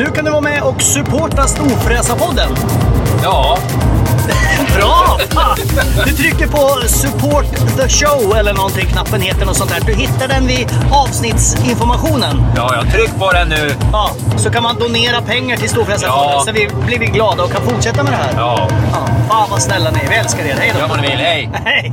Nu kan du vara med och supporta Storfräsarpodden. Ja, Bra! Fan! Du trycker på support the show eller någonting, knappen heter något sånt där. Du hittar den vid avsnittsinformationen. ja, jag tryck på den nu. Ja, så kan man donera pengar till Storfräsarfonden Ja. så vi blir vi glada och kan fortsätta med det här. Ja, Ja, fan vad snälla ni är. Vi älskar er. Hej då! vad ni vill. Hej! Hej!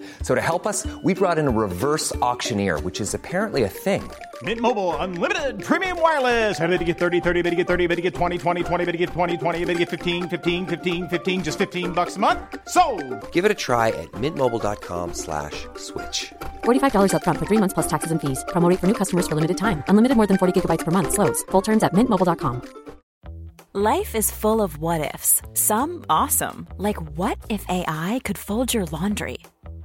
So to help us, we brought in a reverse auctioneer, which is apparently a thing. Mint Mobile unlimited premium wireless. Ready to get 30, 30, bit to get 30, bit to get 20, 20, 20, bit to get 20, 20, bit to get 15, 15, 15, 15 just 15 bucks a month. So, Give it a try at mintmobile.com slash switch. $45 upfront for three months plus taxes and fees. Promo for new customers for limited time. Unlimited more than 40 gigabytes per month. Slows. Full terms at mintmobile.com. Life is full of what ifs. Some awesome, like what if AI could fold your laundry?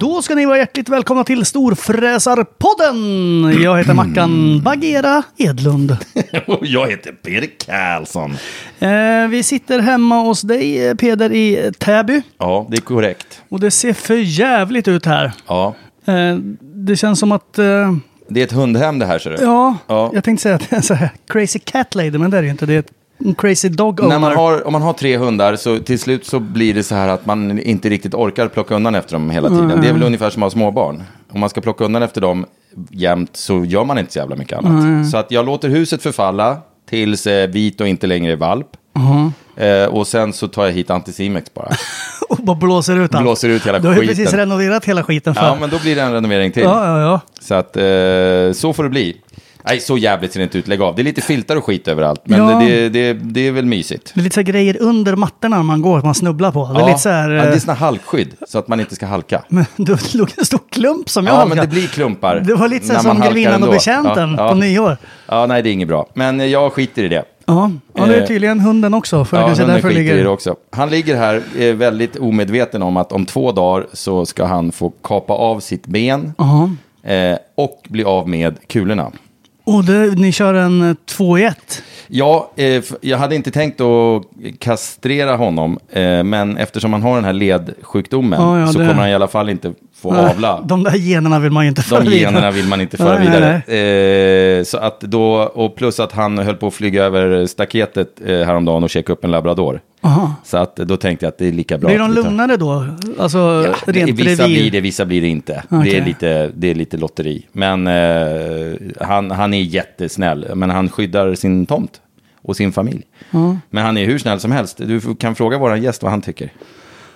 Då ska ni vara hjärtligt välkomna till Storfräsarpodden! Jag heter Mackan Bagera Edlund. Och jag heter Peder Karlsson. Eh, vi sitter hemma hos dig, eh, Peder, i Täby. Ja, det är korrekt. Och det ser för jävligt ut här. Ja, Eh, det känns som att... Eh, det är ett hundhem det här ser du. ja, Ja. jag tänkte säga att det är en så här crazy cat lady, men det är det ju inte. Det är ett, crazy dog owner. När man har, om man har tre hundar så till slut så blir det så här att man inte riktigt orkar plocka undan efter dem hela tiden. Det är väl ungefär som att ha småbarn. Om man ska plocka undan efter dem jämt så gör man inte så jävla mycket annat. Så att jag låter huset förfalla tills eh, Vito inte längre är valp. Eh, och sen så tar jag hit Anticimex bara. Och bara blåser ut allt. Blåser ut hela Du har ju precis skiten. renoverat hela skiten för. Ja, men då blir det en renovering till. ja, ja, ja. Så att eh, så får det bli. Nej, så jävligt ser det inte ut. Lägg av. Det är lite filtar och skit överallt. Men Ja. det, det, det är väl mysigt. Det är lite så grejer under mattorna när man går, att man snubblar på. Det är lite så här... ja, det är eh, såna halkskydd. Så att man inte ska halka. Men det låg en stor klump som jag Ja, halkade. men det blir klumpar. Det var lite så här som grevinnan och betjänten Ja, på ja. nyår. Ja, nej, det är inget bra. Men eh, jag skiter i det. Ja, ja det är Eh, tydligen hunden också. För Ja, kanske hunden därför skiter i ligger... det också. Han ligger här väldigt omedveten om att om två dagar så ska han få kapa av sitt ben Ja. eh, och bli av med kulorna. Och det, ni kör en eh, två i ett. Ja, eh, jag hade inte tänkt att kastrera honom, eh, men eftersom han har den här ledsjukdomen Ja, ja, så det- kommer han i alla fall inte få Nej, avla. De där generna vill man ju inte föra De vidare. generna vill man inte föra Nej, nej, vidare. Eh, så att då, och plus att han höll på att flyga över staketet eh, häromdagen och checka upp en labrador. Aha. Så att då tänkte jag att det är lika bra. Blir de lugnare då? Alltså Ja, rent vissa revir? blir det, vissa blir det inte. Det, Okej. är lite, det är lite lotteri. Men eh, han, han är jättesnäll, men han skyddar sin tomt och sin familj. Men han är hur snäll som helst. Du kan fråga vår gäst vad han tycker.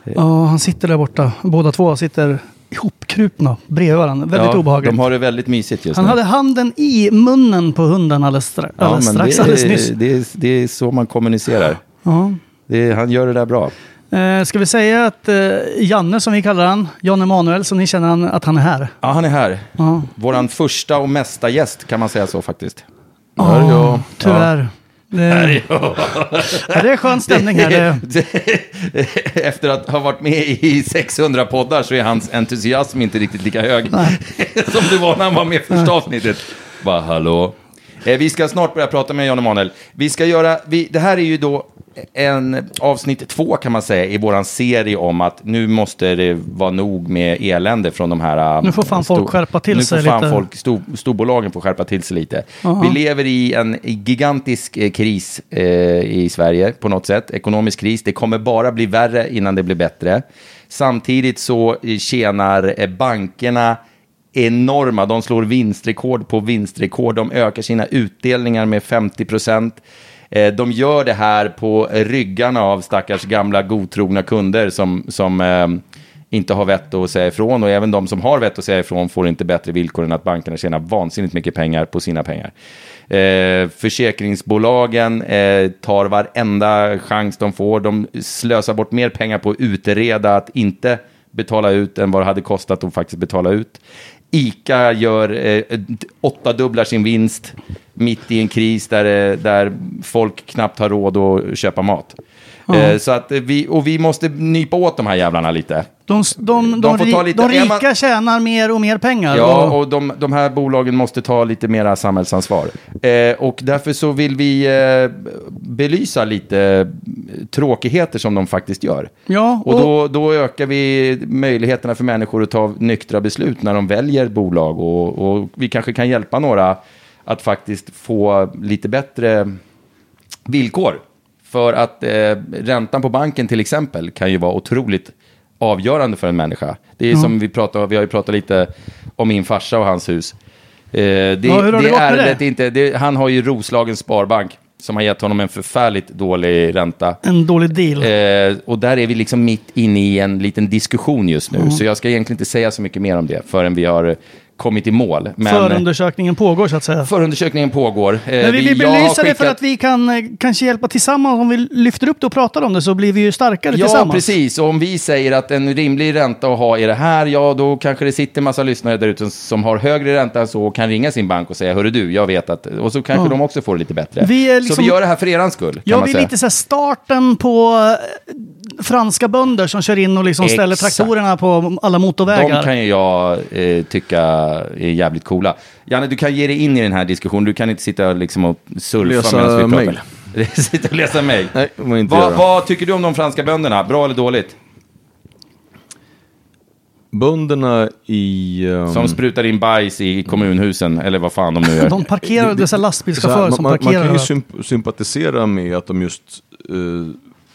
Ja, han sitter där borta. Båda två sitter ihopkrupna bredvid varandra. Väldigt Ja, obehagligt. De har det väldigt mysigt just Han nu. hade handen i munnen på hunden alldeles, stra- ja, alldeles strax, det, alldeles nyss. det, är, det är så man kommunicerar. Ja. Det är, han gör det där bra. Eh, ska vi säga att eh, Janne, som vi kallar han, Jan Emanuel, som ni känner han, att han är här? Ja, han är här. Ja. Våran första och mesta gäst, kan man säga så faktiskt. Ja, tyvärr. Det, är ja, det är skön stämning här. Det, Efter att ha varit med i 600 poddar så är hans entusiasm inte riktigt lika hög som det var när han var med första avsnittet. Bara hallå. Eh, vi ska snart börja prata med Jan Emanuel. Vi ska göra, vi, det här är ju då en avsnitt två kan man säga i våran serie om att nu måste det vara nog med elände från de här... Nu får fan folk skärpa till nu sig får fan lite. folk, stor, storbolagen får skärpa till sig lite. Aha. Vi lever i en gigantisk eh, kris eh, i Sverige på något sätt. Ekonomisk kris. Det kommer bara bli värre innan det blir bättre. Samtidigt så eh, tjänar eh, bankerna enorma. De slår vinstrekord på vinstrekord. De ökar sina utdelningar med 50 procent. Eh, de gör det här på ryggarna av stackars gamla godtrogna kunder som, som eh, inte har vett att säga ifrån. Och även de som har vett att säga ifrån får inte bättre villkor än att bankerna tjänar vansinnigt mycket pengar på sina pengar. Eh, försäkringsbolagen eh, tar varenda chans de får. De slösar bort mer pengar på att utreda att inte betala ut än vad det hade kostat att faktiskt betala ut. Ica gör eh, åttadubblar sin vinst mitt i en kris där, eh, där folk knappt har råd att köpa mat. Eh, så att vi, och vi måste nypa åt de här jävlarna lite. De, de, de, De får ta ri- lite- de är man- rika tjänar mer och mer pengar. Ja, och, och de, de här bolagen måste ta lite mera samhällsansvar. Eh, och därför så vill vi eh, belysa lite eh, tråkigheter som de faktiskt gör. ja, Och då, då ökar vi möjligheterna för människor att ta nyktra beslut när de väljer bolag. Och, och vi kanske kan hjälpa några att faktiskt få lite bättre villkor. För att eh, räntan på banken till exempel kan ju vara otroligt avgörande för en människa. Det är som vi pratar, vi har ju pratat lite om min farsa och hans hus. Eh, det, Ja, hur har det med ärendet det? inte, det, han har ju Roslagens Sparbank som har gett honom en förfärligt dålig ränta. en dålig deal. Eh, och där är vi liksom mitt inne i en liten diskussion just nu. Så jag ska egentligen inte säga så mycket mer om det förrän vi har kommit i mål. Men Förundersökningen pågår så att säga. förundersökningen pågår. Eh, Men vi vill belysa det för skickat- att vi kan eh, kanske hjälpa tillsammans. Om vi lyfter upp det och pratar om det så blir vi ju starkare Ja, tillsammans. precis. Och om vi säger att en rimlig ränta att ha är det här, ja, då kanske det sitter en massa lyssnare där ute som har högre ränta än så och kan ringa sin bank och säga, hörru du, jag vet att... Och så kanske Ja. de också får det lite bättre. Vi är Så liksom- vi gör det här för eran skull, Ja, vi är säga. lite så här starten på eh, franska bönder som kör in och liksom ställer traktorerna på alla motorvägar. De kan ju jag eh, tycka är jävligt coola. Janne, du kan ge dig in i den här diskussionen. Du kan inte sitta liksom och surfa Läsa medan vi pratar. mejl. sitta och läsa mejl. Nej, inte Vad, tycker du om de franska bönderna? Bra eller dåligt? Bönderna i... ehm, Som sprutar in bajs i kommunhusen, eller vad fan de nu gör. De parkerar, dessa lastbilschaufförer man, som man, man parkerar. kan ju symp- sympatisera med att de just eh,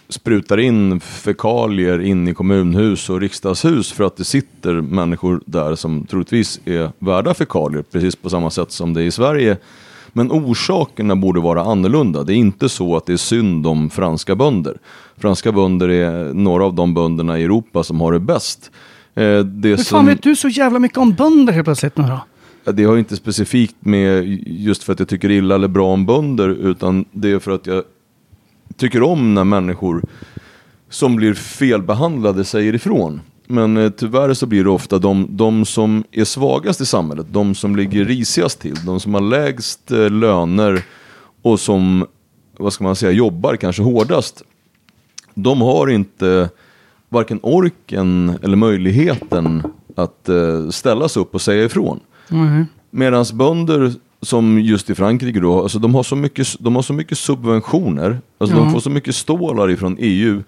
sprutar in fekalier in i kommunhus och riksdagshus för att det sitter människor där som troligtvis är värda fekalier, precis på samma sätt som det är i Sverige. Men orsakerna borde vara annorlunda. Det är inte så att det är synd om franska bönder. Franska bönder är några av de bönderna i Europa som har det bäst. Eh, Det som... fan vet du så jävla mycket om bönder helt plötsligt nu då? Det har inte specifikt med just för att jag tycker illa eller bra om bönder utan det är för att jag tycker om när människor som blir felbehandlade säger ifrån. Men eh, tyvärr så blir det ofta de, de som är svagast i samhället, de som ligger risigast till, de som har lägst eh, löner och som, vad ska man säga, jobbar kanske hårdast. De har inte varken orken eller möjligheten att eh, ställa sig upp och säga ifrån. Medan bönder som just i Frankrike då, alltså de har så mycket, de har så mycket subventioner, alltså de får så mycket stålar ifrån EU,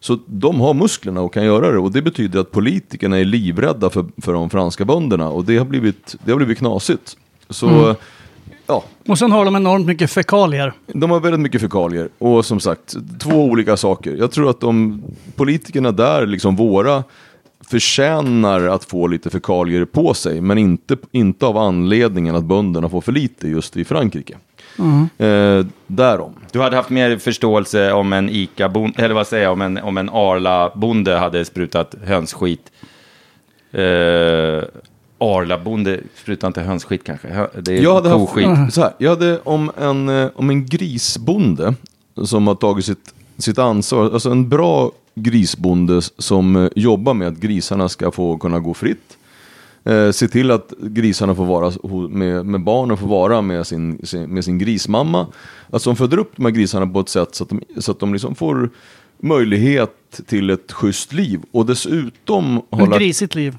så de har musklerna och kan göra det. Och det betyder att politikerna är livrädda för, för de franska bönderna och det har blivit, det har blivit knasigt. Så ja, Och sen har de enormt mycket fekalier. de har väldigt mycket fekalier och som sagt, två olika saker. Jag tror att de politikerna där, liksom våra, förtjänar att få lite fekalier på sig, men inte, inte av anledningen att bönderna får för lite just i Frankrike. Eh, därom. Du hade haft mer förståelse om en Ica-bonde, eller vad säger jag, om en, om en Arla-bonde hade sprutat hönsskit. Eh, Arla-bonde sprutar inte hönsskit kanske, det är Jag hade, koskit. haft, så här, jag hade om en, eh, om en grisbonde som har tagit sitt, sitt ansvar, alltså en bra grisbonde som eh, jobbar med att grisarna ska få kunna gå fritt. Eh, se till att grisarna får vara med, med barnen får vara med sin, med sin grismamma. Alltså de föder upp de här grisarna på ett sätt så att de, så att de liksom får möjlighet till ett schysst liv. Och dessutom Ett grisigt liv.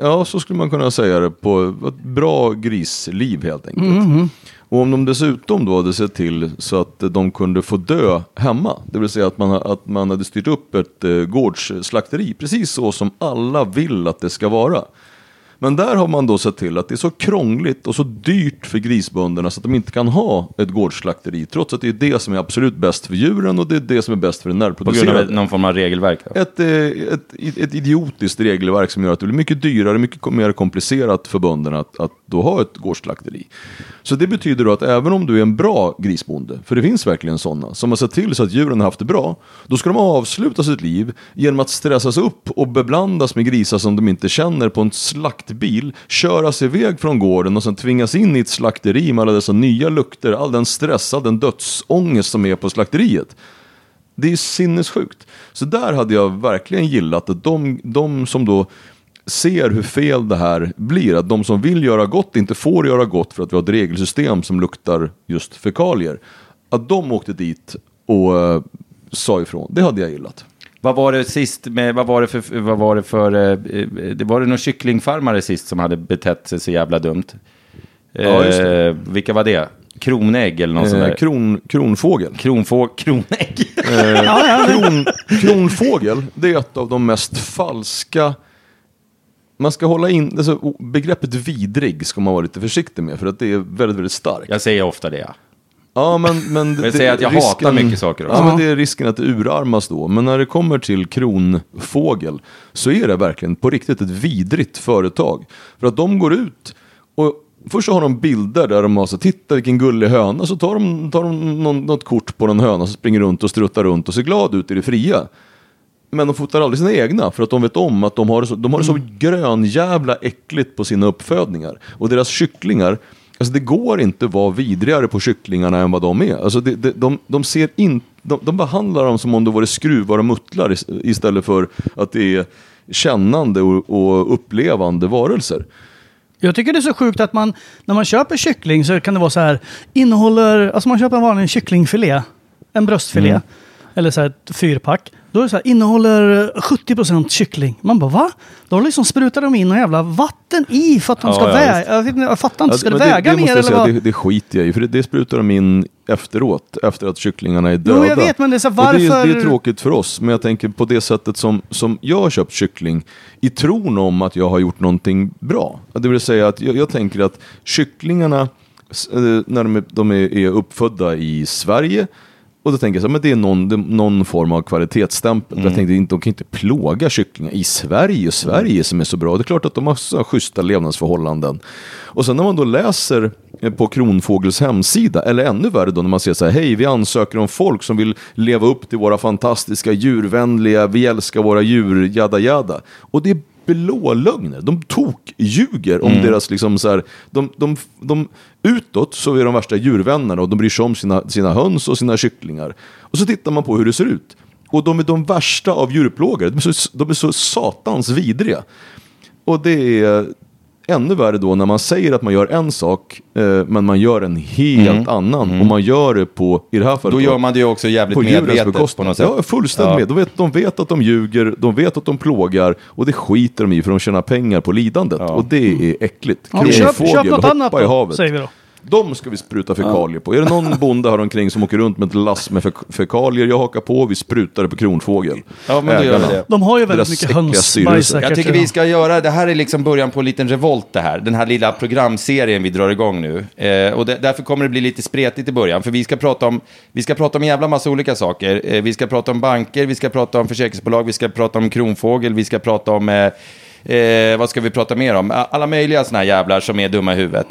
Ja, så skulle man kunna säga det på ett bra grisliv helt enkelt. Och om de dessutom då hade sett till så att de kunde få dö hemma, det vill säga att man, att man hade styrt upp ett eh, gårdsslakteri, precis så som alla vill att det ska vara. Men där har man då sett till att det är så krångligt och så dyrt för grisbönderna så att de inte kan ha ett gårdsslakteri. Trots att det är det som är absolut bäst för djuren och det är det som är bäst för den På grund av närproducerade. någon form av regelverk. Då. Ett, eh, ett, ett idiotiskt regelverk som gör att det blir mycket dyrare, mycket mer komplicerat för bönderna att, att då ha ett gårdsslakteri. Så det betyder då att även om du är en bra grisbonde, för det finns verkligen sådana, som har sett till så att djuren har haft det bra, då ska de avsluta sitt liv genom att stressas upp och beblandas med grisar som de inte känner på en slaktbil, köras iväg från gården och sen tvingas in i ett slakteri med alla dessa nya lukter, all den stress, all den dödsångest som är på slakteriet. Det är sinnessjukt. Så där hade jag verkligen gillat att de, de som då ser hur fel det här blir, att de som vill göra gott inte får göra gott för att vi har ett regelsystem som luktar just fekalier. Att de åkte dit och eh, sa ifrån, det hade jag gillat. Vad var det sist med, vad var det för, vad var det för, eh, eh, det var det någon kycklingfarmare sist som hade betett sig så jävla dumt? Ja, just det. Eh, vilka var det? Kronägg eller någon sån Eh, där? kron, kronfågel. Kronfå, kronägg? Kron, kronfågel, det är ett av de mest falska man ska hålla in, alltså, begreppet vidrig ska man vara lite försiktig med för att det är väldigt, väldigt starkt. Jag säger ofta det. ja. Ja, men, men jag säger att jag hatar mycket saker också. Ja, men det är risken att det urarmas då. Men när det kommer till kronfågel så är det verkligen på riktigt ett vidrigt företag. För att de går ut och först så har de bilder där de har så titta vilken gullig höna. Så tar de, tar de någon, något kort på någon höna som springer runt och struttar runt och ser glad ut i det fria. Men de fotar aldrig sina egna för att de vet om att de har det så, de har det så grönjävla äckligt på sina uppfödningar. Och deras kycklingar, alltså det går inte vara vidrigare på kycklingarna än vad de är. Alltså det, det, de, de ser in, de, de behandlar dem som om det vore skruvar och muttlar is- istället för att det är kännande och, och upplevande varelser. Jag tycker det är så sjukt att man, när man köper kyckling så kan det vara så här, innehåller, alltså man köper en vanlig kycklingfilé, en bröstfilé, Mm. Eller så här ett fyrpack. Då är det så här, innehåller 70% kyckling. Man bara va? Då liksom sprutar de in någon jävla vatten i för att de Ja, ska ja, väga. Jag, vet jag fattar inte, ska Ja, det men väga det, mer eller säga, vad? det, det skiter jag i, för det, det sprutar de in efteråt, efter att kycklingarna är döda. Jo, jag vet, men det är så Och det, är- varför- det är tråkigt för oss, men jag tänker på det sättet som, som jag har köpt kyckling i tron om att jag har gjort någonting bra. Det vill säga att jag, jag tänker att kycklingarna, eh, när de, är, de är uppfödda i Sverige, och då tänker jag så men det är någon, någon form av kvalitetsstämpel. Jag tänkte, de kan inte plåga kycklingar i Sverige, Sverige som är så bra. Det är klart att de har så schyssta levnadsförhållanden. Och sen när man då läser eh, på Kronfågels hemsida, eller ännu värre då när man ser så här, hej vi ansöker om folk som vill leva upp till våra fantastiska djurvänliga, vi älskar våra djur, jada jada. Och det är blå lögner. De tok ljuger om deras liksom så här, de, de, de, utåt så är de värsta djurvännerna och de bryr sig om sina, sina höns och sina kycklingar. Och så tittar man på hur det ser ut. Och de är de värsta av djurplågare. De är så, de är så satans vidriga. Och det är ännu värre då när man säger att man gör en sak, eh, men man gör en helt annan. Och man gör det på, i det här fallet Mm. Då gör man det ju också jävligt på medvetet bekostnad. på något sätt. Ja, fullständigt Ja. med. De vet, de vet att de ljuger, de vet att de plågar och det skiter de i för de tjänar pengar på lidandet. Och det är äckligt. Ja, köp, köp något annat i då, havet. säger vi då. De ska vi spruta fekalier på. Är det någon bonde här omkring som åker runt med ett lass med fek- fekalier, jag hakar på, vi sprutar det på kronfågel. Ja, men gör vi det. De har ju väldigt Deras mycket hönsbajs. Jag tycker vi ska göra, det här är liksom början på en liten revolt det här. Den här lilla programserien vi drar igång nu. Eh, och det, därför kommer det bli lite spretigt i början. För vi ska prata om, vi ska prata om en jävla massa olika saker. Eh, vi ska prata om banker, vi ska prata om försäkringsbolag, vi ska prata om kronfågel, vi ska prata om, eh, eh, vad ska vi prata mer om? Alla möjliga sådana här jävlar som är dumma i huvudet.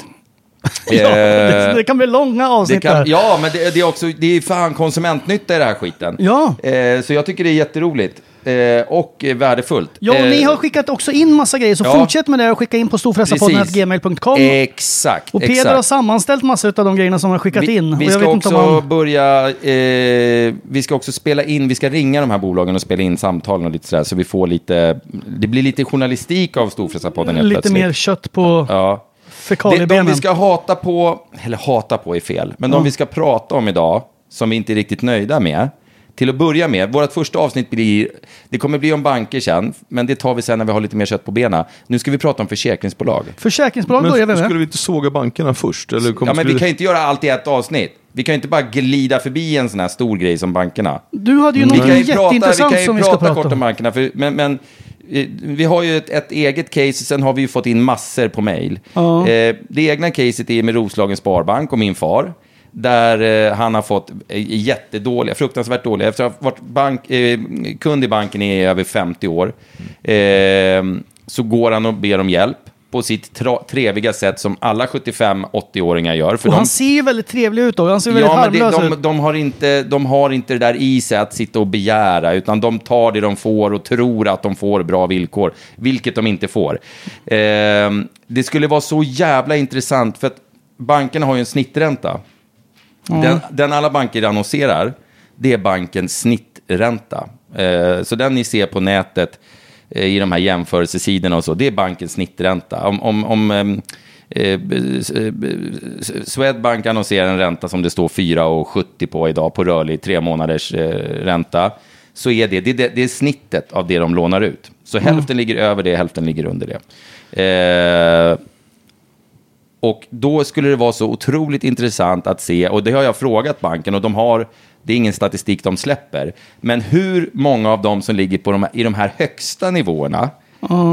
Ja, det, Eh, det kan bli långa avsnitt kan, ja, men det, det är också, det är fan konsumentnytta i den här skiten. Ja. Eh, så jag tycker det är jätteroligt. Eh, och värdefullt. Ja, och Eh, ni har skickat också in massa grejer, så ja. fortsätt med det och skicka in på storfräsarpodden.gmail.com. Exakt, Och Peder exakt. har sammanställt massa av de grejerna som har skickat vi, in. Vi ska också om han... börja, eh, vi ska också spela in, vi ska ringa de här bolagen och spela in samtalen och lite sådär, så vi får lite, det blir lite journalistik av Storfräsarpodden Lite plötsligt. mer kött på Ja. Fekaliebenen. de vi ska hata på, eller hata på är fel, men de vi ska prata om idag, som vi inte är riktigt nöjda med, till att börja med, vårt första avsnitt blir, det kommer bli om banker sen, men det tar vi sen när vi har lite mer kött på benen. Nu ska vi prata om försäkringsbolag. Försäkringsbolag börjar vi Men med. skulle vi inte såga bankerna först? Eller Ja, men vi kan ju inte göra allt i ett avsnitt. Vi kan ju inte bara glida förbi en sån här stor grej som bankerna. Du hade ju Vi något kan ju prata, vi jätteintressant kan ju som vi ska prata prata kort om om. bankerna. För, men, men vi har ju ett, ett eget case, sen har vi ju fått in massor på mail. Ja. Eh, det egna caset är med Roslagens Sparbank och min far. Där eh, han har fått eh, jättedåliga, fruktansvärt dåliga, efter att ha varit bank, eh, kund i banken i över 50 år. Eh, så går han och ber om hjälp på sitt treviga sätt som alla 75-80-åringar gör. För Och de, han ser ju väldigt trevlig ut då. Han ser väldigt Ja, harmlös de, ut. de, har inte, de har inte det där i sig att sitta och begära, utan de tar det de får och tror att de får bra villkor, vilket de inte får. Ehm, det skulle vara så jävla intressant, för att bankerna har ju en snittränta. Den, den alla banker annonserar, det är bankens snittränta. Eh, så den ni ser på nätet eh, i de här jämförelsesidorna och så, det är bankens snittränta. Om, om, om ehm, eh, eh, Swedbank annonserar en ränta som det står 4,70 på idag på rörlig tre månaders eh, ränta, så är det, det, det, är snittet av det de lånar ut. Så hälften ligger över det, hälften ligger under det. Eh, och då skulle det vara så otroligt intressant att se, och det har jag frågat banken och de har, det är ingen statistik de släpper, men hur många av dem som ligger på de, i de här högsta nivåerna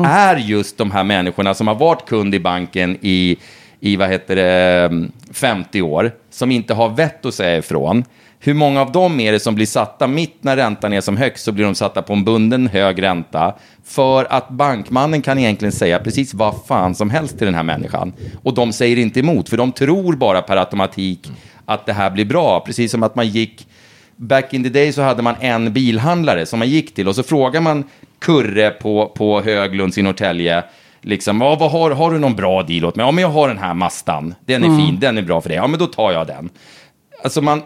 är just de här människorna som har varit kund i banken i, i vad heter det, 50 år, som inte har vett att säga ifrån. Hur många av dem är det som blir satta mitt när räntan är som högst så blir de satta på en bunden hög ränta för att bankmannen kan egentligen säga precis vad fan som helst till den här människan. Och de säger inte emot för de tror bara per automatik att det här blir bra. Precis som att man gick Back in the day så hade man en bilhandlare som man gick till och så frågar man Kurre på, på Höglunds i Norrtälje Liksom, ja, vad har, har du någon bra deal åt mig? Ja, men jag har den här Mastan. Den är Mm. fin, den är bra för dig. Ja, men då tar jag den. Alltså man,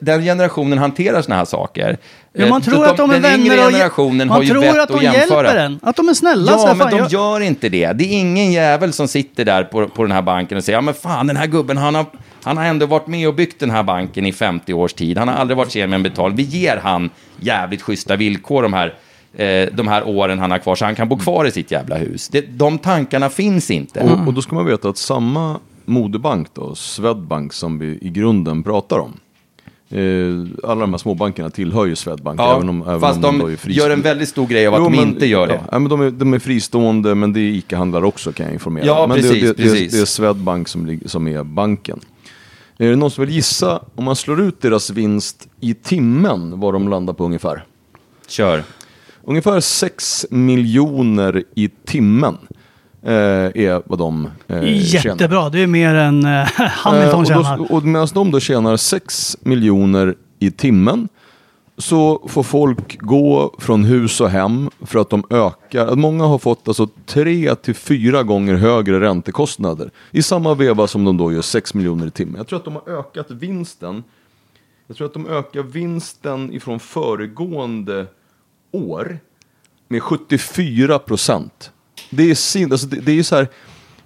den generationen hanterar såna här saker. Ja, man Eh, tror att de är den yngre vänner och generationen man har ju tror vett att de att jämföra. hjälper en. Att de är snälla. Ja, men fan, de jag- gör inte det. Det är ingen jävel som sitter där på, på den här banken och säger, ja men fan den här gubben, han har, han har ändå varit med och byggt den här banken i 50 års tid. Han har aldrig varit sen med en betal. Vi ger han jävligt schyssta villkor de här, eh, de här åren han har kvar, så han kan bo kvar i sitt jävla hus. Det, de tankarna finns inte. Och, och då ska man veta att samma moderbank då, Swedbank som vi i grunden pratar om. Eh, alla de här småbankerna tillhör ju Swedbank. Ja, även om, även fast om de är frist- gör en väldigt stor grej av att Jo, de men- inte gör det. Ja, men de, är, de är fristående, men det är ICA-handlare också kan jag informera. Ja, men precis, det, det, precis. Det, det är Swedbank som, som är banken. Är det någon som vill gissa, om man slår ut deras vinst i timmen, vad de landar på ungefär? Kör. Ungefär 6 miljoner i timmen eh, är vad de eh, tjänar. Jättebra. Det är mer än uh, Hamilton Eh, och tjänar. då, och medan de då tjänar 6 miljoner i timmen så får folk gå från hus och hem för att de ökar. Många har fått alltså tre till fyra gånger högre räntekostnader i samma veva som de då gör 6 miljoner i timmen. Jag tror att de har ökat vinsten. Jag tror att de ökar vinsten ifrån föregående år med 74 procent. Det är sin, alltså det, det är ju så här,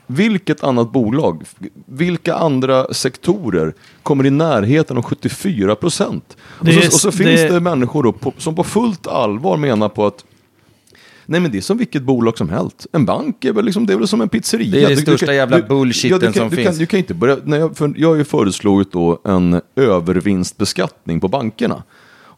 vilket annat bolag, vilka andra sektorer kommer i närheten av 74 procent? Och, Det och så det- finns det människor då på, som på fullt allvar menar på att Nej men det är som vilket bolag som helst. En bank är väl, liksom, det är väl som en pizzeria. Det är det Du- du största kan- jävla bullshiten du kan, som du finns. Kan, du kan inte börja, när jag, för jag har ju föreslagit då en övervinstbeskattning på bankerna.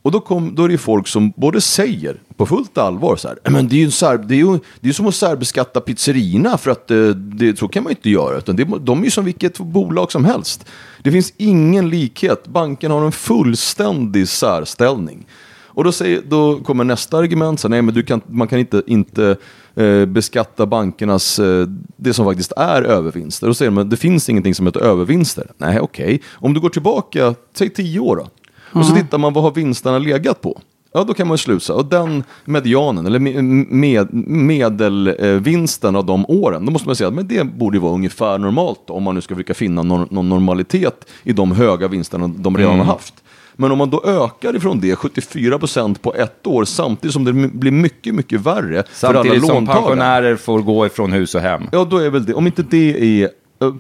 Och då, kom, då är det ju folk som både säger på fullt allvar så här, men det är ju, serb, det är ju, det är som att särbeskatta pizzerierna för att eh, det, så kan man ju inte göra. Utan det, de är ju som vilket bolag som helst. Det finns ingen likhet. Banken har en fullständig särställning. Och då, säger, då kommer nästa argument, så här, nej men du kan, man kan inte, inte eh, beskatta bankernas, eh, det som faktiskt är övervinster. Då säger de, men det finns ingenting som heter övervinster. Nej, okej. Om du går tillbaka, säg tio år då. Och så tittar man vad har vinsterna legat på. Ja, då kan man ju sluta. Och den medianen, eller me- med, medelvinsten av de åren, då måste man säga att men det borde vara ungefär normalt då, om man nu ska försöka finna någon, någon normalitet i de höga vinsterna de redan Mm. har haft. Men om man då ökar ifrån det 74% på ett år samtidigt som det blir mycket, mycket värre för alla Samtidigt som låntagare. pensionärer får gå ifrån hus och hem. Ja, då är väl det, om inte det är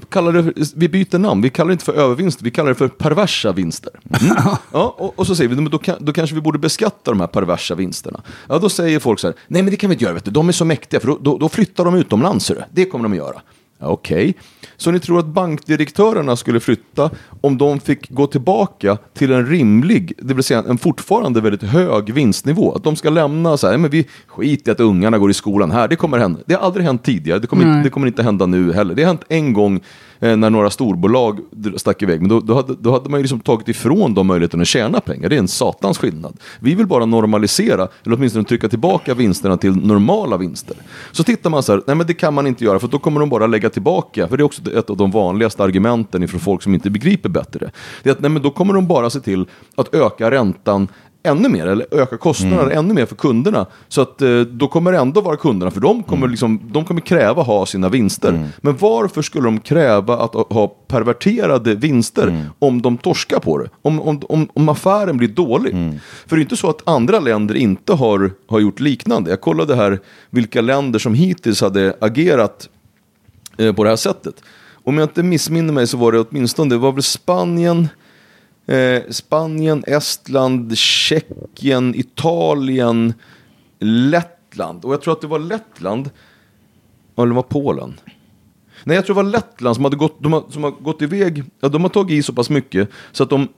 kallar det, vi byter namn, vi kallar det inte för övervinster, vi kallar det för perversa vinster. Mm. ja, och, och så säger vi, då, då kanske vi borde beskatta de här perversa vinsterna. Ja, då säger folk så här, nej men det kan vi inte göra, vet du. de är så mäktiga, för då, då, då flyttar de utomlands, det kommer de att göra. Okej, så ni tror att bankdirektörerna skulle flytta om de fick gå tillbaka till en rimlig, det vill säga en fortfarande väldigt hög vinstnivå? Att de ska lämna så här, "Nej, men vi skiter i att ungarna går i skolan här, det kommer hända. Det har aldrig hänt tidigare, det kommer, Nej. det kommer inte hända nu heller. Det har hänt en gång Eh, när några storbolag stack iväg, men då, då, hade, då hade man ju liksom tagit ifrån dem möjligheten att tjäna pengar. Det är en satans skillnad. Vi vill bara normalisera, eller åtminstone trycka tillbaka vinsterna till normala vinster. Så tittar man så här, nej men det kan man inte göra, för då kommer de bara lägga tillbaka, för det är också ett av de vanligaste argumenten ifrån folk som inte begriper bättre. Det är att nej men då kommer de bara se till att öka räntan ännu mer, eller öka kostnaderna ännu mer för kunderna. Så att eh, då kommer det ändå vara kunderna, för de kommer, liksom, de kommer kräva ha sina vinster. Men varför skulle de kräva att ha perverterade vinster om de torskar på det? Om, om, om, om affären blir dålig? För det är inte så att andra länder inte har, har gjort liknande. Jag kollade här vilka länder som hittills hade agerat eh, på det här sättet. Om jag inte missminner mig så var det åtminstone, det var väl Spanien, eh, Spanien, Estland, Tjeckien, Italien, Lettland. Och jag tror att det var Lettland, eller det var Polen. Nej, jag tror det var Lettland som, hade gått, de har, som har gått iväg, ja, de har tagit i så pass mycket så att de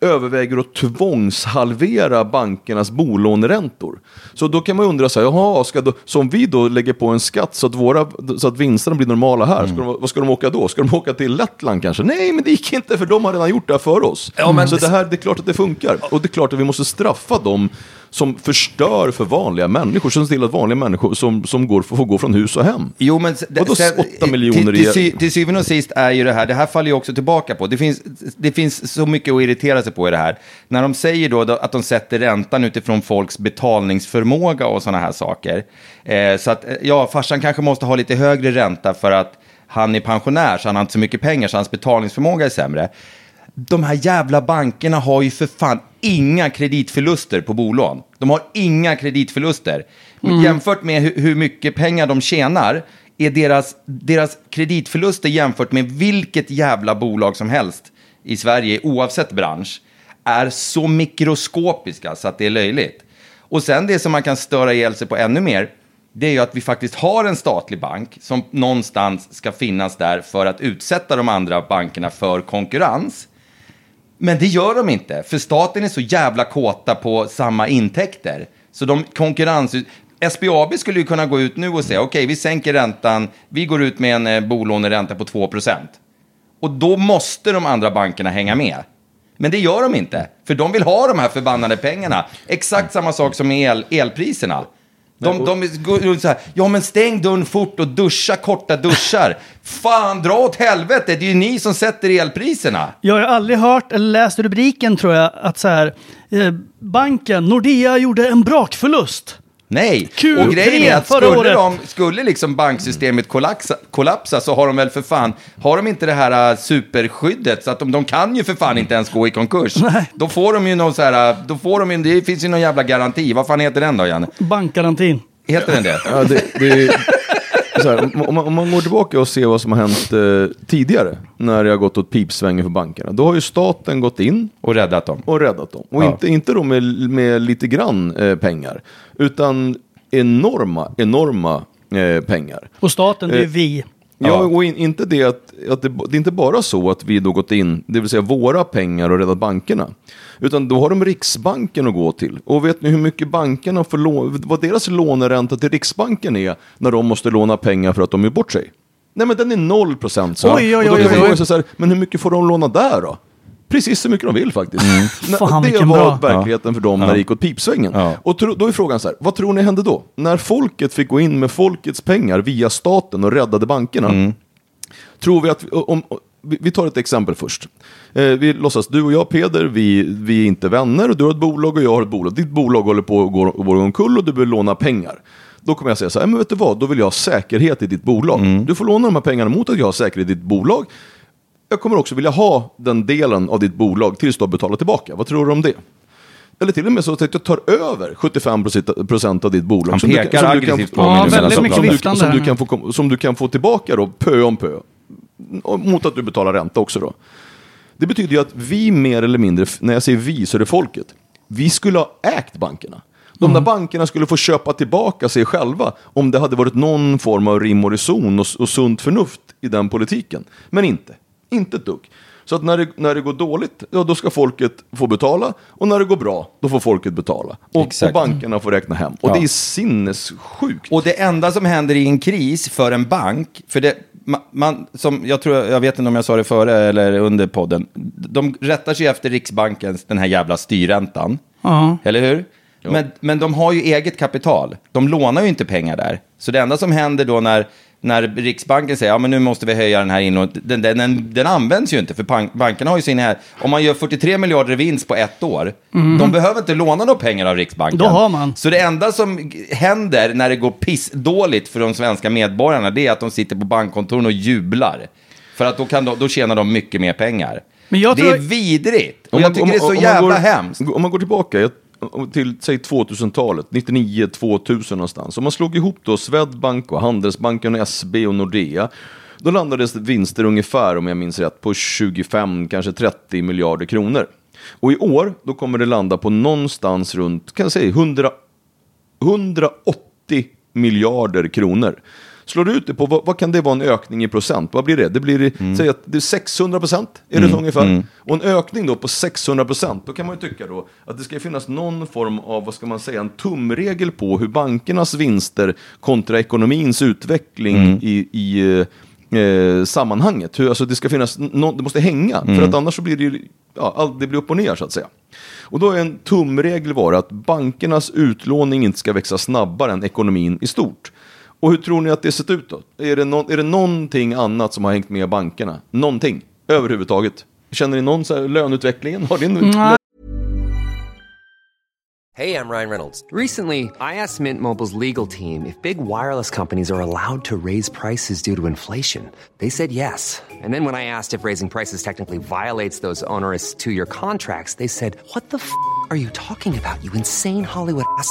överväger att tvångshalvera bankernas bolåneräntor. Så då kan man undra så här, jaha, ska då, så om vi då lägger på en skatt så att, våra, så att vinsterna blir normala här, ska de, vad ska de åka då? Ska de åka till Lettland kanske? Nej, men det gick inte för de har redan gjort det här för oss. så det här, det är klart att det funkar. Och det är klart att vi måste straffa dem som förstör för vanliga människor, som ser till att vanliga människor som, som går, får gå från hus och hem. Jo, men Vadå sen- åtta miljoner till, till, till syvende och sist är ju det här, det här faller ju också tillbaka på. Det finns, det finns så mycket att irritera sig på i det här. När de säger då att de sätter räntan utifrån folks betalningsförmåga och sådana här saker. Eh, så att, eh, ja, farsan kanske måste ha lite högre ränta för att han är pensionär, så han har inte så mycket pengar, så hans betalningsförmåga är sämre. De här jävla bankerna har ju för fan inga kreditförluster på bolån. De har inga kreditförluster. Jämfört med hur, hur mycket pengar de tjänar är deras, deras kreditförluster jämfört med vilket jävla bolag som helst i Sverige, oavsett bransch, är så mikroskopiska så att det är löjligt. Och sen det som man kan störa ihjäl sig på ännu mer, det är ju att vi faktiskt har en statlig bank som någonstans ska finnas där för att utsätta de andra bankerna för konkurrens. Men det gör de inte, för staten är så jävla kåta på samma intäkter. Så de konkurrens... SBAB skulle ju kunna gå ut nu och säga, okej, vi sänker räntan, vi går ut med en eh, bolåneränta på 2% Och då måste de andra bankerna hänga med. Men det gör de inte, för de vill ha de här förbannade pengarna. Exakt samma sak som med el, elpriserna. De, de går runt så här, ja men stäng dörren fort och duscha korta duschar. Fan, dra åt helvete, det är ju ni som sätter elpriserna. Jag har aldrig hört eller läst rubriken tror jag att så här, eh, banken Nordea gjorde en brakförlust. Nej, Q3 och grejen är att skulle, året. de, skulle liksom banksystemet kollapsa, kollapsa så har de väl för fan, har de inte det här äh, superskyddet så att de, de kan ju för fan inte ens gå i konkurs. Nej. Då får de ju någon så här, äh, då får de ju, det finns ju någon jävla garanti, vad fan heter den då Janne? Bankgarantin. Heter den det? Ja, det, det är, så här, om, man, om man går tillbaka och ser vad som har hänt eh, tidigare, när det har gått åt pipsvängen för bankerna, då har ju staten gått in Och räddat dem. och räddat dem. Och Ja. inte, inte då med, med lite grann eh, pengar, utan enorma, enorma eh, pengar. Och staten, det är Eh, vi. Ja, och in, inte det att, att det, det är inte bara så att vi då gått in, det vill säga våra pengar och räddat bankerna. Utan då har de Riksbanken att gå till. Och vet ni hur mycket bankerna får låna, vad deras låneränta till Riksbanken är när de måste låna pengar för att de är bort sig? Nej men den är 0 procent. Oj, oj, och då oj, kan man oj, oj. sig så här, men hur mycket får de låna där då? Precis så mycket de vill faktiskt. När- Fan, det var bra. verkligheten för dem när det gick åt pipsvängen. Ja. Och tro, då är frågan så här, vad tror ni hände då? När folket fick gå in med folkets pengar via staten och räddade bankerna. Tror vi att, vi- om, om, vi tar ett exempel först. Eh, vi låtsas, du och jag Peder, vi, vi är inte vänner och du har ett bolag och jag har ett bolag. Ditt bolag håller på att gå, gå omkull och du vill låna pengar. Då kommer jag säga så här, men vet du vad, då vill jag ha säkerhet i ditt bolag. Du får låna de här pengarna mot att jag har säkerhet i ditt bolag. Jag kommer också vilja ha den delen av ditt bolag tills du har betalat tillbaka. Vad tror du om det? Eller till och med så att jag tar över 75% procent av ditt bolag. Han som du pekar som du aggressivt få- på mig Ja, väldigt mycket viftande som, du kan få, som du kan få tillbaka då, pö om pö. mot att du betalar ränta också då. Det betyder ju att vi mer eller mindre, när jag säger vi så är det folket, vi skulle ha ägt bankerna. De där bankerna skulle få köpa tillbaka sig själva om det hade varit någon form av rim och reson och, och sunt förnuft i den politiken. Men inte. Inte ett dugg. Så att när det, när det går dåligt, ja, då ska folket få betala. Och när det går bra, då får folket betala. Och, och bankerna får räkna hem. Och Ja. det är sinnessjukt. Och det enda som händer i en kris för en bank, för det, man, man, som jag tror, jag vet inte om jag sa det före eller under podden, de rättar sig efter Riksbankens, den här jävla styrräntan. Ja. Eller hur? Men, men de har ju eget kapital. De lånar ju inte pengar där. Så det enda som händer då när, när Riksbanken säger ja men nu måste vi höja den här inlåningen, den, den, den, den används ju inte. För bank, bankerna har ju sin här, om man gör 43 miljarder i vinst på ett år, de behöver inte låna några pengar av Riksbanken. Då har man. Så det enda som händer när det går pissdåligt för de svenska medborgarna, det är att de sitter på bankkontoren och jublar. För att då, kan de, då tjänar de mycket mer pengar. Men jag det tror- är vidrigt. Och jag tycker om- det är så om jävla går, hemskt. Om man går tillbaka jag- till, säg 2000-talet, 99, 2000 någonstans. Om man slog ihop då Swedbank och Handelsbanken och SB och Nordea. Då landades vinster ungefär, om jag minns rätt, på 25, kanske 30 miljarder kronor. Och i år, då kommer det landa på någonstans runt, kan jag säga, 100, 180 miljarder kronor. Slår du ut det på, vad, vad kan det vara en ökning i procent? Vad blir det? Det blir, säg att det är 600 procent, är det så ungefär? Och en ökning då på 600 procent, då kan man ju tycka då att det ska finnas någon form av, vad ska man säga, en tumregel på hur bankernas vinster kontra ekonomins utveckling i, i eh, sammanhanget. Hur, alltså det ska finnas, nå- det måste hänga, för att annars så blir det ja, det blir upp och ner så att säga. Och då är en tumregel vara att bankernas utlåning inte ska växa snabbare än ekonomin i stort. Och hur tror ni att det sett ut då? Är det, nå- är det någonting annat som har hängt med bankerna? Någonting överhuvudtaget? Känner ni någon så här löneutvecklingen? Har det en Nej. Hey, I'm Ryan Reynolds. Recently, I asked Mint Mobile's legal team if big wireless companies are allowed to raise prices due to inflation. They said yes. And then when I asked if raising prices technically violates those onerous two year contracts, they said, What the f are you talking about, you insane Hollywood ass?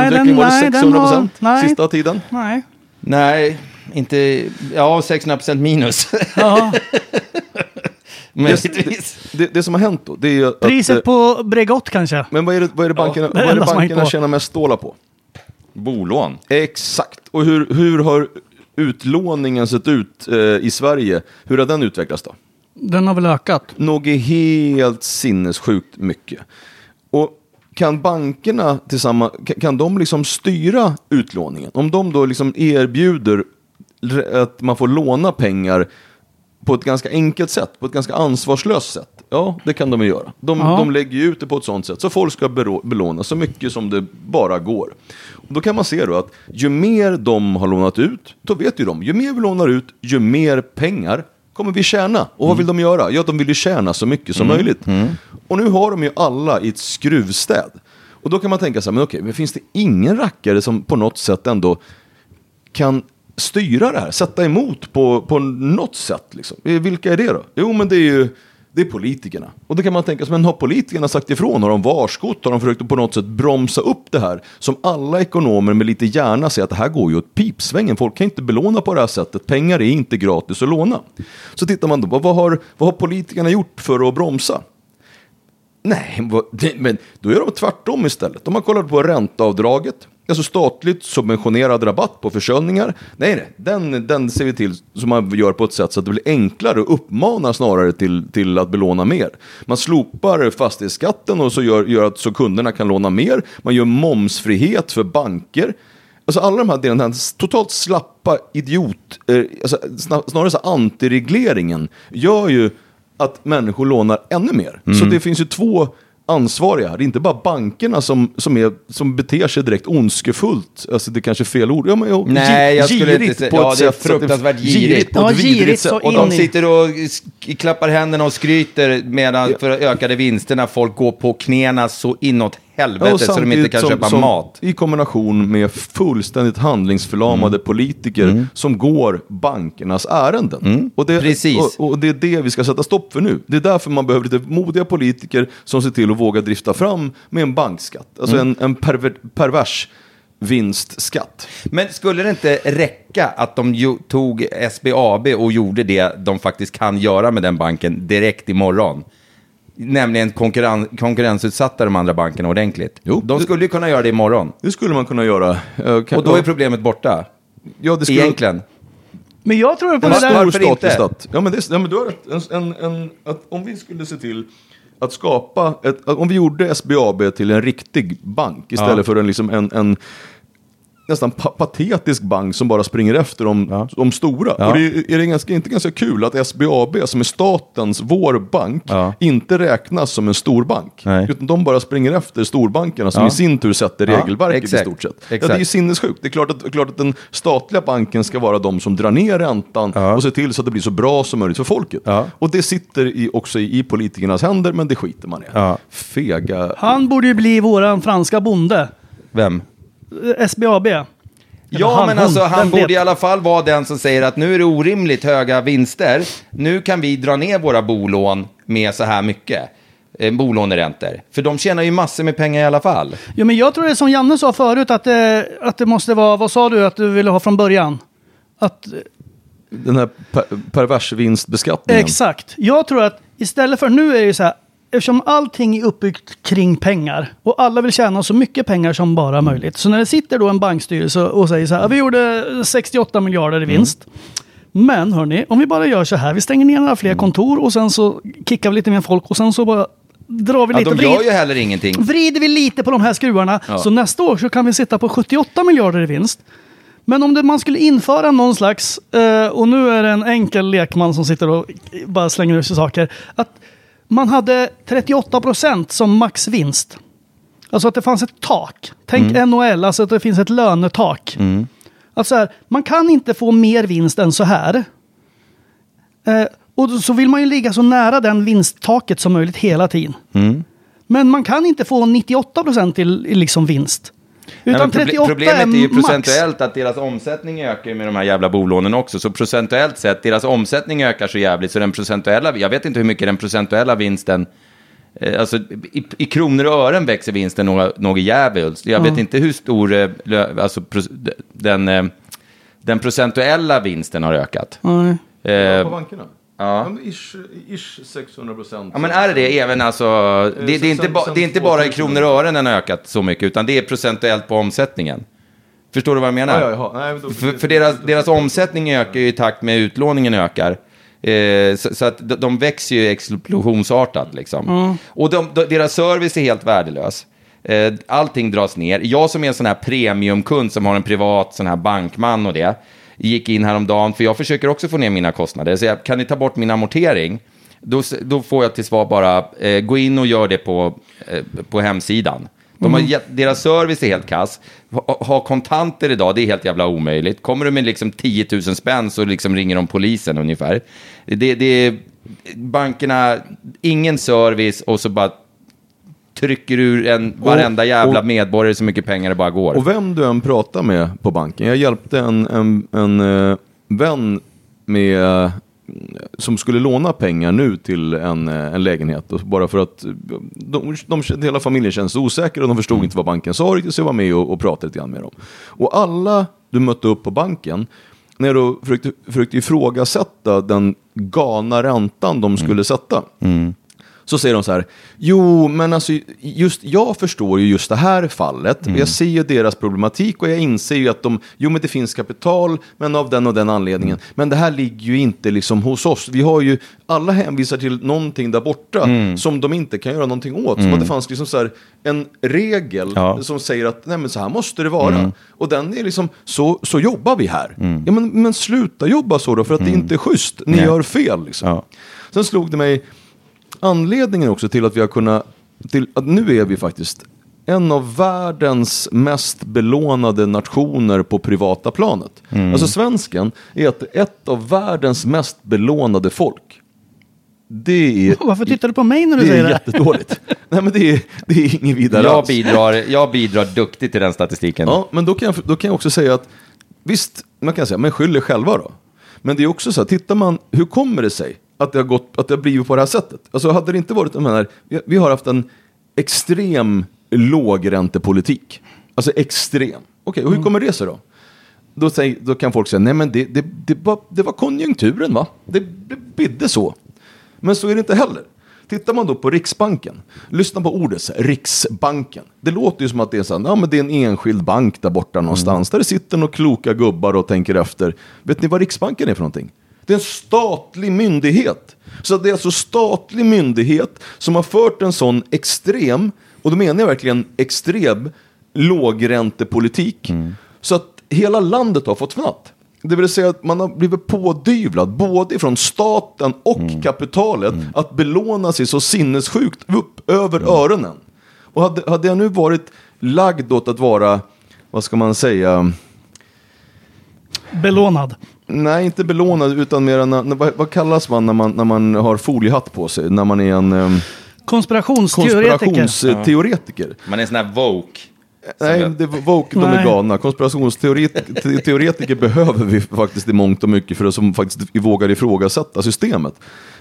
Nej, den- var nej, det den 600 har- procent nej. sista tiden. Nej. Nej, inte... Ja, 600% minus. Ja. Möjligtvis. Det, det som har hänt då, det är att... Priset eh, på Bregott kanske. Men vad är det, vad är det bankerna, det vad är det bankerna tjänar mest stålar på? Bolån. Exakt. Och hur, hur har utlåningen sett ut eh, i Sverige? Hur har den utvecklats då? Den har väl ökat. Något helt sinnessjukt mycket. Kan bankerna tillsammans, kan, de liksom styra utlåningen? Om de då liksom erbjuder att man får låna pengar på ett ganska enkelt sätt, på ett ganska ansvarslöst sätt. Ja, det kan de göra. De, Ja. de lägger ut det på ett sånt sätt så folk ska belåna så mycket som det bara går. Och då kan man se då att ju mer de har lånat ut, då vet ju de, ju mer vi lånar ut, ju mer pengar kommer vi tjäna. Och vad vill de göra? Ja, de vill ju tjäna så mycket som möjligt. Och nu har de ju alla i ett skruvstäd. Och då kan man tänka sig, men okej, men finns det ingen rackare som på något sätt ändå kan styra det här, sätta emot på, på något sätt. Liksom. Eh, Vilka är det då? Jo, men det är ju det är politikerna. Och då kan man tänka sig, men har politikerna sagt ifrån? Har de varskott? Har de försökt att på något sätt bromsa upp det här? Som alla ekonomer med lite hjärna säger att det här går ju åt pipsvängen. Folk kan inte belåna på det här sättet. Pengar är inte gratis att låna. Så tittar man då, vad, har, vad har politikerna gjort för att bromsa? Nej, men då gör de tvärtom istället. De har kollat på ränteavdraget alltså statligt subventionerad rabatt på försäljningar. Nej, nej, den, den ser vi till som man gör på ett sätt så att det blir enklare och uppmanar snarare till, till att belåna mer. Man slopar fastighetsskatten och så gör, gör att så kunderna kan låna mer. Man gör momsfrihet för banker. Alltså alla de här delarna, totalt slappa idiot, eh, alltså, sna- snarare så antiregleringen, gör ju att människor lånar ännu mer. Så det finns ju två ansvariga. Det är inte bara bankerna som, som, är, som beter sig direkt ondskefullt. Alltså det kanske är fel ord. Ja, men, ja, Nej, jag skulle girigt inte säga- ja, det är fruktansvärt girigt. girigt på Ja, girigt så Och de sitter och klappar händerna och skryter medan för ökade vinster när folk går på knäna så inåt helvete och så de inte kan som- köpa som, mat. I kombination med fullständigt handlingsförlamade Mm. politiker som går bankernas ärenden. Och, det, Mm. Precis. Och, och det är det vi ska sätta stopp för nu. Det är därför man behöver lite modiga politiker som ser till att våga drifta fram med en bankskatt. Alltså Mm. en, en perver, pervers vinstskatt. Men skulle det inte räcka att de tog SBAB och gjorde det de faktiskt kan göra med den banken direkt imorgon? Nämligen konkurren, konkurrensutsatta de andra bankerna ordentligt. Jo, de skulle ju kunna göra det imorgon. Det skulle man kunna göra. Eh, kan- Och då är problemet borta. ja, det skulle, Egentligen. Men jag tror på En det där. Varför inte? stat. Ja, men, det, ja, men du har rätt. En, en, en, att om vi skulle se till att skapa, ett, att om vi gjorde SBAB till en riktig bank istället Ja. för en, liksom en, en nästan pa patetisk bank som bara springer efter de, Ja. de stora. Ja. Och det är, är det ganska, inte ganska kul att SBAB som är statens, vår bank, Ja. inte räknas som en stor bank. Nej. Utan de bara springer efter storbankerna som Ja. i sin tur sätter regelverket exakt. i stort sett. Ja, det är sinnessjukt. Det är klart att, klart att den statliga banken ska vara de som drar ner räntan Ja. och ser till så att det blir så bra som möjligt för folket. Ja. Och det sitter i, också i, i politikernas händer, men det skiter man i. Ja. Fega... Han borde ju bli våran franska bonde. Vem? Eh, SBAB. Ja, han, men hon, alltså han borde vet? i alla fall vara den som säger att nu är det orimligt höga vinster. Nu kan vi dra ner våra bolån med så här mycket. Eh, bolåneräntor. För de tjänar ju massor med pengar i alla fall. Jo, men jag tror det är som Janne sa förut, att, det- att det måste vara, vad sa du att du ville ha från början? Att, Den här per, pervers vinstbeskattningen. exakt. Jag tror att istället för, nu är det ju så här, eftersom allting är uppbyggt kring pengar och alla vill tjäna så mycket pengar som bara möjligt. Så när det sitter då en bankstyrelse och säger så här, vi gjorde 68 miljarder i vinst. Men hörni, om vi bara gör så här, vi stänger ner några fler kontor och sen så kickar vi lite mer folk och sen så bara drar vi Ja, lite. de vrid- gör ju heller ingenting. vrider vi lite på de här skruvarna Ja. så nästa år så kan vi sitta på 78 miljarder i vinst. Men om det, man skulle införa någon slags, eh, och nu är det en enkel lekman som sitter och bara slänger ur sig saker, att man hade 38 procent som maxvinst. Alltså att det fanns ett tak. Tänk NHL, alltså att det finns ett lönetak. Att så här, man kan inte få mer vinst än så här. Eh, och så vill man ju ligga så nära den vinsttaket som möjligt hela tiden. Men man kan inte få 98 procent i, i liksom vinst. Utan men proble- 38 Problemet är ju max. procentuellt att deras omsättning ökar med de här jävla bolånen också. Så procentuellt sett, deras omsättning ökar så jävligt. Så den procentuella, jag vet inte hur mycket den procentuella vinsten, eh, alltså i, i kronor och ören växer vinsten något, något jävligt. Jag vet inte hur stor, eh, alltså den, eh, den procentuella vinsten har ökat. Nej. Eh, På bankerna? Ja. ish, ish 600 procent. Ja men är det det även alltså, det, det, är, inte ba, det är inte bara i 2000. kronor och ören den har ökat så mycket, utan det är procentuellt på omsättningen. Förstår du vad jag menar? Ja, ja, ja. Nej, men då- för för deras, deras omsättning ökar ju i takt med utlåningen ökar. Eh, så, så att de, växer ju explosionsartat liksom. Och de, de, deras service är helt värdelös. Eh, allting dras ner. Jag som är en sån här premiumkund som har en privat sån här bankman och det, gick in häromdagen, för jag försöker också få ner mina kostnader. Så jag, kan ni ta bort min amortering? Då, då får jag till svar bara, eh, gå in och gör det på, eh, på hemsidan. De har gett, deras service är helt kass. Ha, ha kontanter idag, det är helt jävla omöjligt. Kommer du med liksom 10 000 spänn så liksom ringer de polisen ungefär. Det, det är bankerna, ingen service och så bara trycker ur en varenda jävla och- medborgare så mycket pengar det bara går. Och vem du än pratar med på banken. Jag hjälpte en, en, en eh, vän med, eh, som skulle låna pengar nu till en, eh, en lägenhet. Och bara för att de, de, hela familjen känns osäker och de förstod inte vad banken sa riktigt. Så jag var med och, och pratade lite grann med dem. Och alla du mötte upp på banken, när du försökte, försökte ifrågasätta den galna räntan de skulle sätta. Så säger de så här, jo men alltså just, jag förstår ju just det här fallet, Mm. jag ser ju deras problematik och jag inser ju att de, jo men det finns kapital, men av den och den anledningen. Mm. Men det här ligger ju inte liksom hos oss. Vi har ju, alla hänvisar till någonting där borta Mm. som de inte kan göra någonting åt. Som att det fanns liksom så här en regel Ja. Mm. som säger att nej men så här måste det vara. Och den är liksom, så, så jobbar vi här. Ja, men, men sluta jobba så då, för att det inte är schysst. Ni Nej. gör fel liksom. Ja. Sen slog det mig, anledningen också till att vi har kunnat, till att nu är vi faktiskt en av världens mest belånade nationer på privata planet. Mm. Alltså svensken är ett, ett av världens mest belånade folk. Det är, Varför tittar du på mig när du det säger är det? jättedåligt. Nej men det är, det är ingen vidare Jag alls. bidrar, jag bidrar duktigt till den statistiken. Ja, men då kan, jag, då kan jag också säga att visst, man kan säga, men skyll er själva då. Men det är också så här, tittar man, hur kommer det sig att det har, gått, att det har blivit på det här sättet? Alltså hade det inte varit, jag menar, vi, vi har haft en extrem lågräntepolitik. Alltså extrem. Okej, och hur kommer det sig då? Då, säger, då kan folk säga, nej men det, det, det, var, det var konjunkturen va? Det, det bidde så. Men så är det inte heller. Tittar man då på Riksbanken, lyssna på ordet så här, Riksbanken. Det låter ju som att det är, så här, ja, men det är en enskild bank där borta någonstans, där det sitter några kloka gubbar och tänker efter. Vet ni vad Riksbanken är för någonting? Det är en statlig myndighet. Så det är alltså statlig myndighet som har fört en sån extrem, och då menar jag verkligen extrem, lågräntepolitik. Så att hela landet har fått fnatt. Det vill säga att man har blivit pådyvlad, både från staten och kapitalet, att belåna sig så sinnessjukt upp över öronen. Och hade, hade jag nu varit lagd åt att vara, vad ska man säga, Belånad. Nej inte belånad utan mer när, vad, vad kallas man när, man när man har foliehatt på sig? När man är en um, Konspirationsteoretiker. konspirationsteoretiker. Man är en sån här woke. Nej, det woke, de är galna. Konspirationsteoretiker behöver vi faktiskt i mångt och mycket för att som faktiskt vågar ifrågasätta systemet.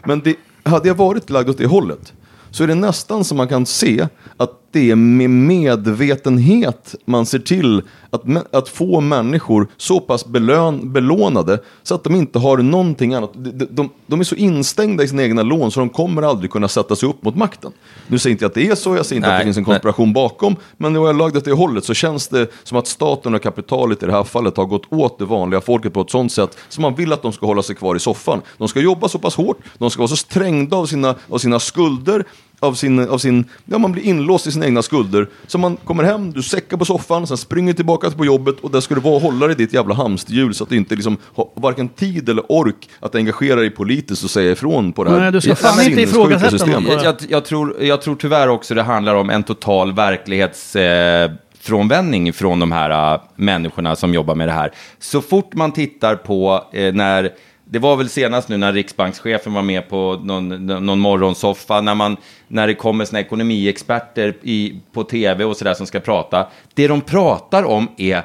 Men det, hade jag varit lagd åt det hållet så är det nästan som man kan se att det är med medvetenhet man ser till att, att få människor så pass belön, belånade så att de inte har någonting annat. De, de, de, är så instängda i sina egna lån så de kommer aldrig kunna sätta sig upp mot makten. Nu säger inte jag att det är så, jag säger inte att Nej, det finns en nej. konspiration bakom, men när jag är lagd åt det hållet så känns det som att staten och kapitalet i det här fallet har gått åt det vanliga folket på ett sånt sätt som man vill att de ska hålla sig kvar i soffan. De ska jobba så pass hårt, de ska vara så trängda av sina, av sina skulder, av sin, av sin, ja man blir inlåst i sina egna skulder. Så man kommer hem, du säckar på soffan, sen springer tillbaka på jobbet och där ska du vara och hålla dig i ditt jävla hamsterhjul så att du inte liksom har varken tid eller ork att engagera dig politiskt och säga ifrån på det här Nej, du ska fan inte ifrågasätta systemet. Jag, jag, jag, tror, jag tror tyvärr också det handlar om en total verklighetsfrånvändning eh, frånvändning från de här eh, människorna som jobbar med det här. Så fort man tittar på eh, när, det var väl senast nu när riksbankschefen var med på någon, någon morgonsoffa, när, man, när det kommer såna ekonomiexperter i, på tv och sådär som ska prata. Det de pratar om är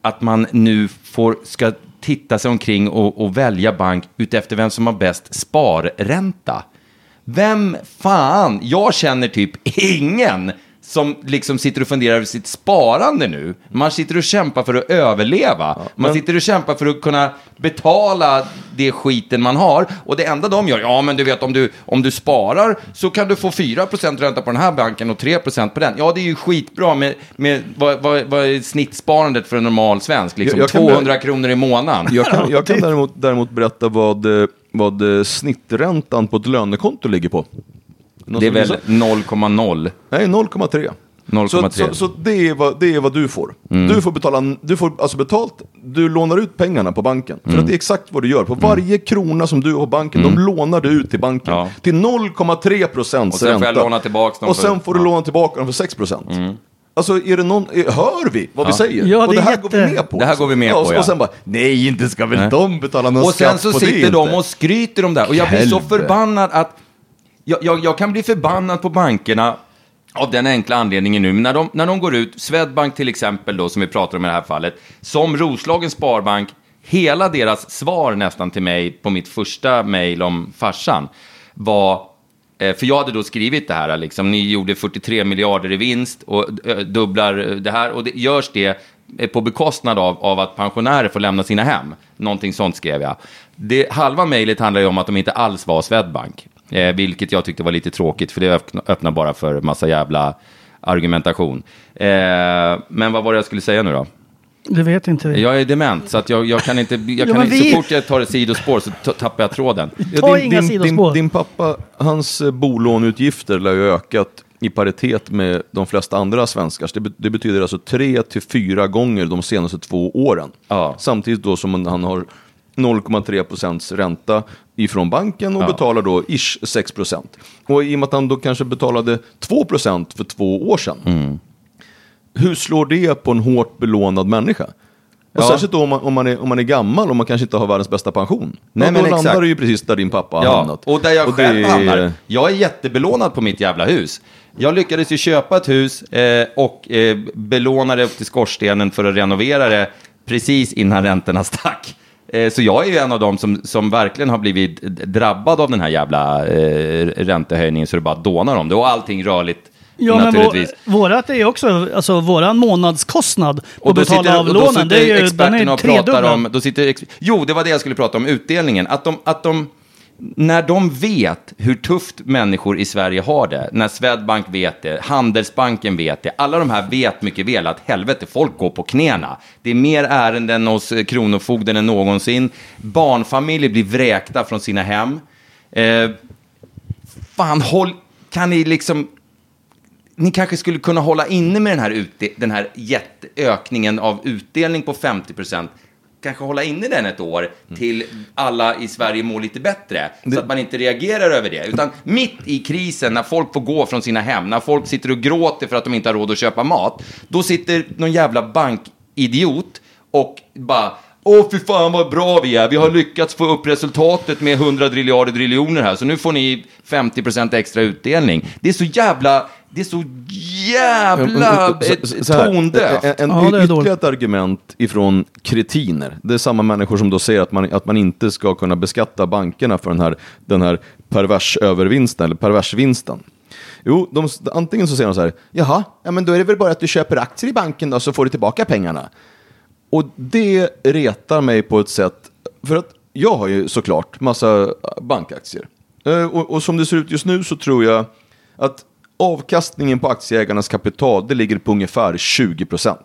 att man nu får, ska titta sig omkring och, och välja bank utefter vem som har bäst sparränta. Vem fan, jag känner typ ingen som liksom sitter och funderar över sitt sparande nu. Man sitter och kämpar för att överleva. Man sitter och kämpar för att kunna betala det skiten man har. Och det enda de gör, ja men du vet om du, om du sparar så kan du få 4% ränta på den här banken och 3% på den. Ja det är ju skitbra med, med vad, vad, vad är snittsparandet för en normal svensk? Liksom Jag- jag kan 200 kronor i månaden. Jag kan, jag kan däremot, däremot berätta vad, eh, vad eh, snitträntan på ett lönekonto ligger på. Någon Det är väl gissar? 0,0. Nej, 0,3. 0,3. Så, så, så det, är vad, det är vad du får. Du får betala, du får alltså betalt, du lånar ut pengarna på banken. För att det är exakt vad du gör. På varje krona som du har på banken, de lånar du ut till banken. Ja. Till 0,3 procents Och sen får ränta. jag låna tillbaks dem Och sen får du ja. låna tillbaka dem för 6 procent. Alltså är det någon, hör vi vad vi säger? Ja, det och det är här jätte- går vi med på. Det här går vi med ja, på, och, ja. och sen bara, nej inte ska väl Nej. de betala någon Och sen skatt så på det sitter de inte. och skryter om det här. Och jag blir så förbannad att... Jag, jag, jag kan bli förbannad på bankerna av den enkla anledningen nu, när de, när de går ut, Swedbank till exempel då, som vi pratar om i det här fallet, som Roslagens Sparbank, hela deras svar nästan till mig på mitt första mejl om farsan var, eh, för jag hade då skrivit det här, liksom, ni gjorde 43 miljarder i vinst och eh, dubblar det här, och det, görs det eh, på bekostnad av, av att pensionärer får lämna sina hem. Någonting sånt skrev jag. Det, halva mejlet handlar ju om att de inte alls var Swedbank. Eh, vilket jag tyckte var lite tråkigt, för det öppna- öppnar bara för massa jävla argumentation. Eh, men vad var det jag skulle säga nu då? Det vet inte vi. Jag är dement, så att jag, jag kan inte... Jag Ja, kan vi- så fort jag tar ett sidospår så tappar jag tråden. Ta din, inga din, din, sidospår. din pappa, hans eh, bolåneutgifter lär ju ökat i paritet med de flesta andra svenskars. Det, det betyder alltså tre till fyra gånger de senaste två åren. Ja. Samtidigt då som han har 0,3 procents ränta ifrån banken och Ja. betalar då ish 6 procent. Och i och med att han då kanske betalade 2 procent för två år sedan. Mm. Hur slår det på en hårt belånad människa? Och Ja. Särskilt då om man, om, man är, om man är gammal och man kanske inte har världens bästa pension. Nej, ja, men då exakt. landar det ju precis där din pappa har Ja, hamnat. och där jag Och själv det- hamnar. Jag är jättebelånad på mitt jävla hus. Jag lyckades ju köpa ett hus eh, och eh, belåna det upp till skorstenen för att renovera det precis innan räntorna stack. Eh, så jag är ju en av dem som, som verkligen har blivit drabbad av den här jävla eh, räntehöjningen så det bara dånar om det. Och allting rörligt Ja, men vår, vårat är ju också, alltså våran månadskostnad på att betala sitter, av lånen, det är ju, den är tredubblad. om... Då sitter, ex- jo, det var det jag skulle prata om, utdelningen. Att de, att de, när de vet hur tufft människor i Sverige har det, när Swedbank vet det, Handelsbanken vet det, alla de här vet mycket väl att helvete, folk går på knäna. Det är mer ärenden hos eh, Kronofogden än någonsin. Barnfamiljer blir vräkta från sina hem. Eh, fan, håll, kan ni liksom ni kanske skulle kunna hålla inne med den här, utde- den här jätteökningen av utdelning på 50 procent. Kanske hålla inne den ett år till alla i Sverige mår lite bättre. Så att man inte reagerar över det. Utan mitt i krisen, när folk får gå från sina hem, när folk sitter och gråter för att de inte har råd att köpa mat. Då sitter någon jävla bankidiot och bara Åh, fy fan vad bra vi är. Vi har lyckats få upp resultatet med 100 triljarder driljoner här, så nu får ni 50% extra utdelning. Det är så jävla, det är så jävla eh, så här, tondövt. En, en, Ja, ytterligare ett argument ifrån kretiner. Det är samma människor som då säger att man, att man inte ska kunna beskatta bankerna för den här, den här perversövervinsten, eller perversvinsten. Jo, de, antingen så säger de så här, jaha, ja, men då är det väl bara att du köper aktier i banken då så får du tillbaka pengarna. Och det retar mig på ett sätt, för att jag har ju såklart massa bankaktier. Eh, Och, och som det ser ut just nu så tror jag att avkastningen på aktieägarnas kapital, det ligger på ungefär 20%.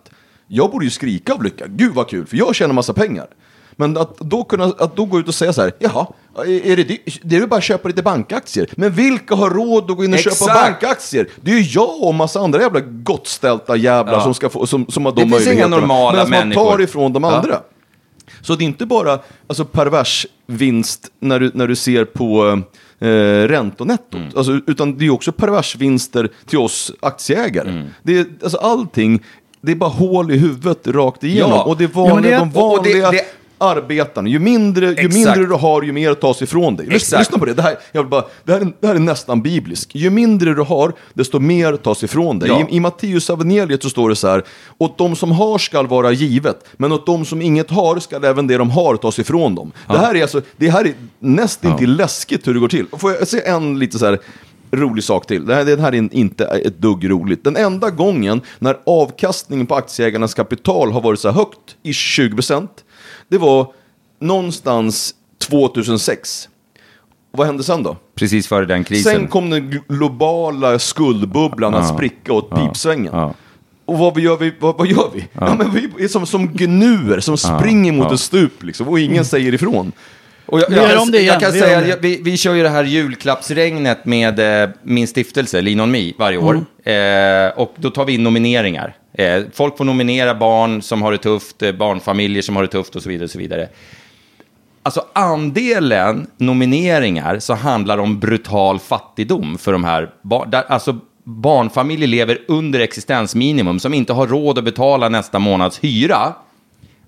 Jag borde ju skrika av lycka, gud vad kul, för jag tjänar massa pengar. Men att då, kunna, att då gå ut och säga så här, jaha, är det, det är ju bara att köpa lite bankaktier. Men vilka har råd att gå in och köpa Exakt. bankaktier? Det är ju jag och massa andra jävla gottställda jävlar Ja. som, ska få, som, som har de Det finns inga möjligheterna. normala Medan man människor. tar ifrån de Ja. Så det är inte bara alltså, pervers vinst när du, när du ser på eh, räntonettot, Mm. alltså, utan det är också pervers vinster till oss aktieägare. Mm. Det är, alltså, allting, det är bara hål i huvudet rakt igenom. Ja. Och det är Ja, vanliga, det- de och det- vanliga det- arbetarna. Ju mindre, ju Exakt. mindre du har, ju mer tas ifrån dig. Lys, lyssna på det, det här, jag vill bara, det, här är, det här är nästan bibliskt. Ju mindre du har, desto mer tas ifrån dig. Ja. I, I Matteus evangeliet så står det så här, åt de som har skall vara givet, men åt de som inget har skall även det de har tas ifrån dem. Det här är alltså, det här är nästintill läskigt hur det går till. Får jag säga en lite så här rolig sak till. Det här, det här är inte ett dugg roligt. Den enda gången när avkastningen på aktieägarnas kapital har varit så här högt, i 20%, det var någonstans 2006. Och vad hände sen då? Precis före den krisen. Sen kom den globala skuldbubblan att spricka åt pipsvängen. Ja. Och vad gör vi? Vad, vad gör vi? Ja. men vi är som, som gnuer som springer mot ja. ett stup liksom, och ingen säger ifrån. Och jag, Vi jag, jag, jag kan säga, jag, vi, vi kör ju det här julklappsregnet med eh, min stiftelse, Lean on Me, varje år. Mm. Eh, och då tar vi in nomineringar. Eh, folk får nominera barn som har det tufft, eh, barnfamiljer som har det tufft och så vidare. Och så vidare. Alltså andelen nomineringar så handlar om brutal fattigdom för de här barnen. Alltså barnfamiljer lever under existensminimum som inte har råd att betala nästa månads hyra.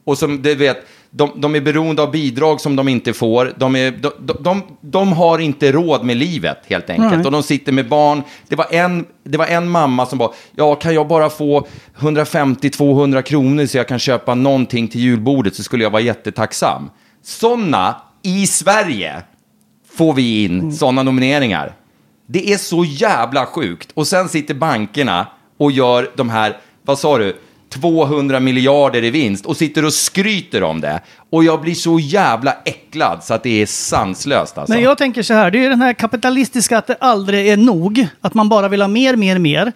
Och som du vet, de, de är beroende av bidrag som de inte får. De, är, de, de, de, har inte råd med livet helt enkelt. Nej. Och de sitter med barn. Det var, en, det var en mamma som bara, ja kan jag bara få 150-200 kronor så jag kan köpa någonting till julbordet så skulle jag vara jättetacksam. Sådana i Sverige får vi in sådana nomineringar. Det är så jävla sjukt. Och sen sitter bankerna och gör de här, vad sa du, 200 miljarder i vinst och sitter och skryter om det. Och jag blir så jävla äcklad så att det är sanslöst alltså. Men jag tänker så här, det är den här kapitalistiska att det aldrig är nog. Att man bara vill ha mer, mer, mer.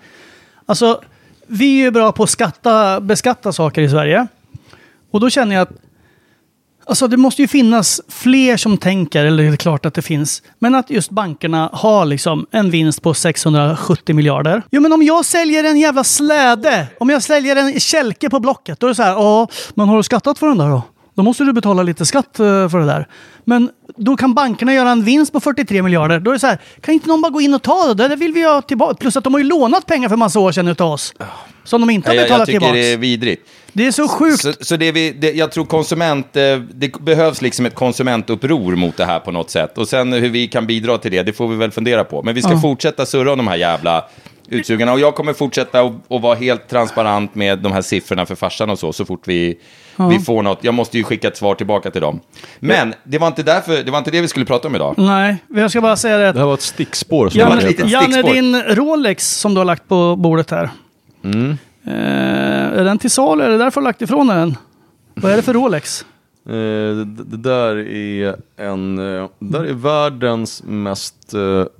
Alltså, vi är ju bra på att skatta, beskatta saker i Sverige. Och då känner jag att Alltså det måste ju finnas fler som tänker, eller det är klart att det finns, men att just bankerna har liksom en vinst på 670 miljarder. Jo men om jag säljer en jävla släde, om jag säljer en kälke på Blocket, då är det så här, ja, men har du skattat för den där då? Då måste du betala lite skatt eh, för det där. Men då kan bankerna göra en vinst på 43 miljarder. Då är det så här, kan inte någon bara gå in och ta det? Det vill vi ha tillbaka. Plus att de har ju lånat pengar för massa år sedan utav oss. Som de inte har jag, jag betalat tycker tillbaka. det är vidrigt. Det är så sjukt. Så, så det vi, det, jag tror konsument, eh, det behövs liksom ett konsumentuppror mot det här på något sätt. Och sen hur vi kan bidra till det, det får vi väl fundera på. Men vi ska Ja. fortsätta surra om de här jävla utsugarna. Och jag kommer fortsätta att vara helt transparent med de här siffrorna för farsan och så, så fort vi, Ja. vi får något. Jag måste ju skicka ett svar tillbaka till dem. Men det var inte, därför, det, var inte det vi skulle prata om idag. Nej, jag ska bara säga det. Det här var ett stickspår. Som Janne. Janne din Rolex som du har lagt på bordet här. Mm. Eh, är den till salu? Är det därför du har lagt ifrån den? Vad är det för Rolex? Eh, det, det där är en, eh, där är världens mest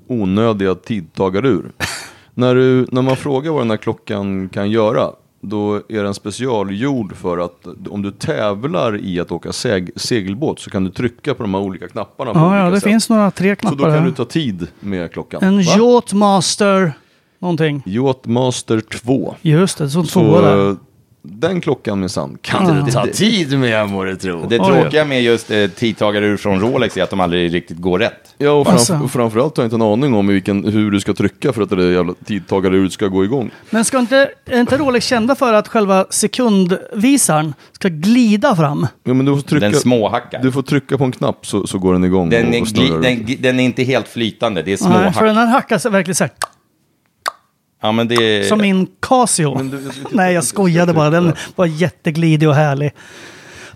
onödiga tidtagarur. när, du, när man frågar vad den här klockan kan göra, då är den specialgjord för att om du tävlar i att åka seg, segelbåt så kan du trycka på de här olika knapparna. på Ja, ja, det sätt. finns några tre Så då knappar kan här. du ta tid med klockan. En Va? Yachtmaster någonting. Yachtmaster 2. Just det, så Så tvåa där. den klockan minsann kan Ja. du ta tid med må du tro. Det tråkiga med just eh, tidtagarur från Rolex är att de aldrig riktigt går rätt. Ja, och, Alltså. framf- och framförallt har jag inte en aning om vilken, hur du ska trycka för att det där jävla tidtagaruret ska gå igång. Men ska inte, är inte Rolex kända för att själva sekundvisaren ska glida fram? Ja, men du får trycka, Den småhackar. Du får trycka på en knapp så, så går den igång Den och, är, och runt. den, den är inte helt flytande, det är små Nej, för den här hackar verkligen så här. Ja, men det. Som min Casio. Nej, jag skojade bara. Den var jätteglidig och härlig.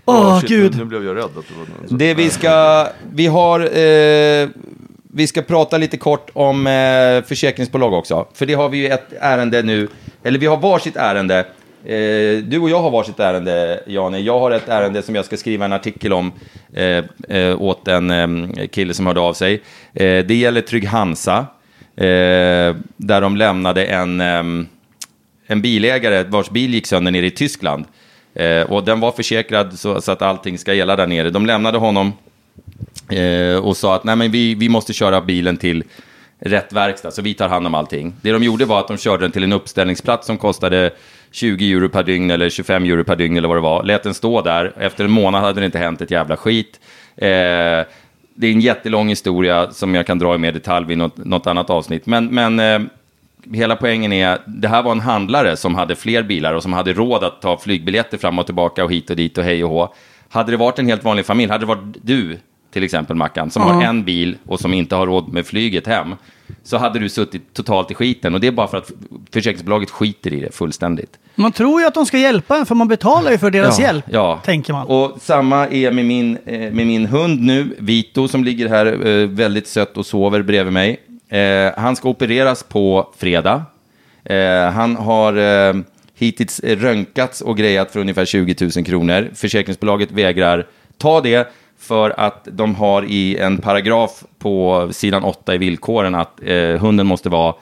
Åh, Ah, shit, gud. Nu, nu blev jag rädd. Att det var Det vi ska, vi har, eh, vi ska prata lite kort om eh, försäkringsbolag också. För det har vi ju ett ärende nu, eller vi har varsitt ärende. Eh, du och jag har varsitt ärende, Jane. Jag har ett ärende som jag ska skriva en artikel om eh, eh, åt en eh, kille som hörde av sig. Eh, det gäller Trygg Hansa, eh, där de lämnade en, eh, en bilägare vars bil gick sönder nere i Tyskland. Eh, och den var försäkrad så, så att allting ska gälla där nere. De lämnade honom eh, och sa att Nej, men vi, vi måste köra bilen till rätt verkstad, så vi tar hand om allting. Det de gjorde var att de körde den till en uppställningsplats som kostade 20 euro per dygn eller 25 euro per dygn eller vad det var. Lät den stå där. Efter en månad hade det inte hänt ett jävla skit. Eh, det är en jättelång historia som jag kan dra i mer detalj vid något, något annat avsnitt. Men, men eh, hela poängen är, det här var en handlare som hade fler bilar och som hade råd att ta flygbiljetter fram och tillbaka och hit och dit och hej och hå. Hade det varit en helt vanlig familj, hade det varit du till exempel Mackan, som har en bil och som inte har råd med flyget hem, så hade du suttit totalt i skiten. Och det är bara för att försäkringsbolaget skiter i det fullständigt. Man tror ju att de ska hjälpa en för man betalar ju för deras Ja, hjälp. ja. Tänker man. Och samma är med min, eh, med min hund nu, Vito, som ligger här eh, väldigt sött och sover bredvid mig. Eh, han ska opereras på fredag. Han har hittills röntgats och grejat för ungefär 20 000 kronor. Försäkringsbolaget vägrar ta det för att de har i en paragraf på sidan 8 i villkoren att eh, hunden måste vara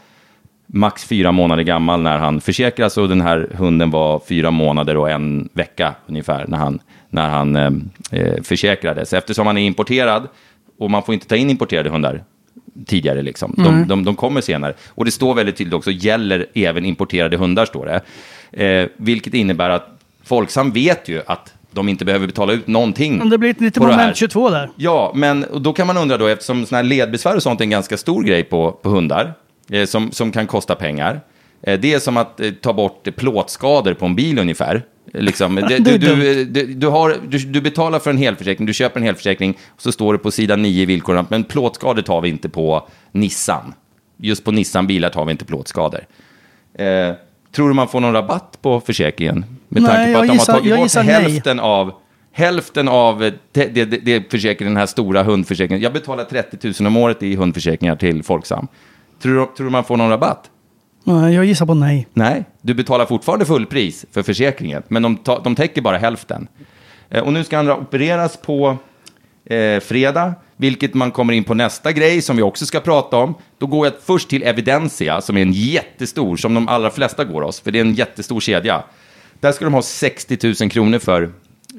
max fyra månader gammal när han försäkras och den här hunden var fyra månader och en vecka ungefär när han, när han eh, eh, försäkrades. Eftersom han är importerad och man får inte ta in importerade hundar tidigare, liksom. de, Nej. de, de kommer senare. Och det står väldigt tydligt också, gäller även importerade hundar, står det. Eh, vilket innebär att Folksam vet ju att de inte behöver betala ut någonting. Men det blir lite moment 22 där. Ja, men då kan man undra då, eftersom såna här ledbesvär och sånt är en ganska stor grej på, på hundar, eh, som, som kan kosta pengar. Eh, det är som att eh, ta bort eh, plåtskador på en bil ungefär. Eh, Liksom, det, Det du, är du, du, du, har, du, du betalar för en helförsäkring, du köper en helförsäkring, och så står det på sidan 9 i villkoren, men plåtskador tar vi inte på Nissan. Just på Nissan-bilar tar vi inte plåtskador. Tror du man får någon rabatt på försäkringen? Med Nej, tanke på att de gissar- har tagit bort gissar nej. hälften av Hälften av det, det, det, det försäkringen, den här stora hundförsäkringen. Jag betalar 30 000 om året i hundförsäkringar till Folksam. Tror du, tror du man får någon rabatt? Nej, Jag gissar på nej. Nej, du betalar fortfarande fullpris för försäkringen, men de, ta, de täcker bara hälften. Eh, och nu ska han opereras på eh, fredag, vilket man kommer in på nästa grej som vi också ska prata om. Då går jag först till Evidensia, som är en jättestor, som de allra flesta går hos, för det är en jättestor kedja. Där ska de ha 60 000 kronor för,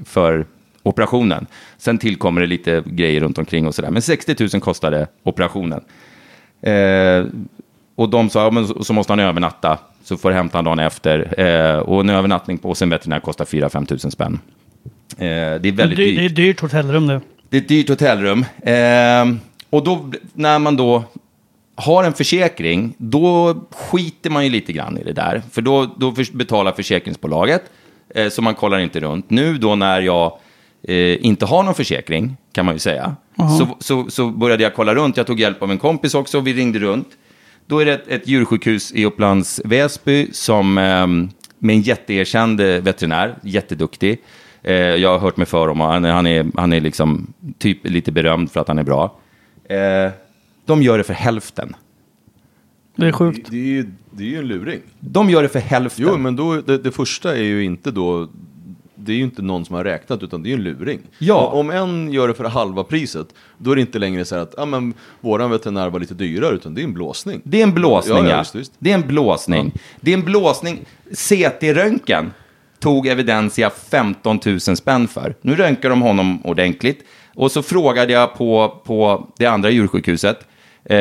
för operationen. Sen tillkommer det lite grejer runt omkring och sådär. Men 60 000 kostade operationen. Eh, och de sa, ja, men så, måste han övernatta, så får du hämta han dagen efter. Eh, och en övernattning på hos en veterinär kostar 4-5 tusen spänn. Eh, det är väldigt dyrt. det är dyrt hotellrum det. Det är ett dyrt hotellrum. Eh, och då, när man då har en försäkring, då skiter man ju lite grann i det där. För då, då betalar försäkringsbolaget, eh, så man kollar inte runt. Nu då när jag eh, inte har någon försäkring, kan man ju säga, så, så, så började jag kolla runt. Jag tog hjälp av en kompis också, vi ringde runt. Då är det ett, ett djursjukhus i Upplands Väsby som eh, med en jätteerkänd eh, veterinär, jätteduktig. Eh, jag har hört mig för om han, han är, han är liksom typ lite berömd för att han är bra. Eh, de gör det för hälften. Det är sjukt. Det är ju, det är ju en luring. De gör det för hälften. Jo, men då, det, det första är ju inte då, det är ju inte någon som har räknat, utan det är ju en luring. Ja. Om en gör det för halva priset, då är det inte längre så här att, ja men, våran veterinär var lite dyrare, utan det är en blåsning. Det är en blåsning, Ja, ja. ja, visst, visst. Det är en blåsning. Det är en blåsning. CT-röntgen tog Evidensia 15 000 spänn för. Nu röntgar de honom ordentligt. Och så frågade jag på, på det andra djursjukhuset. Eh,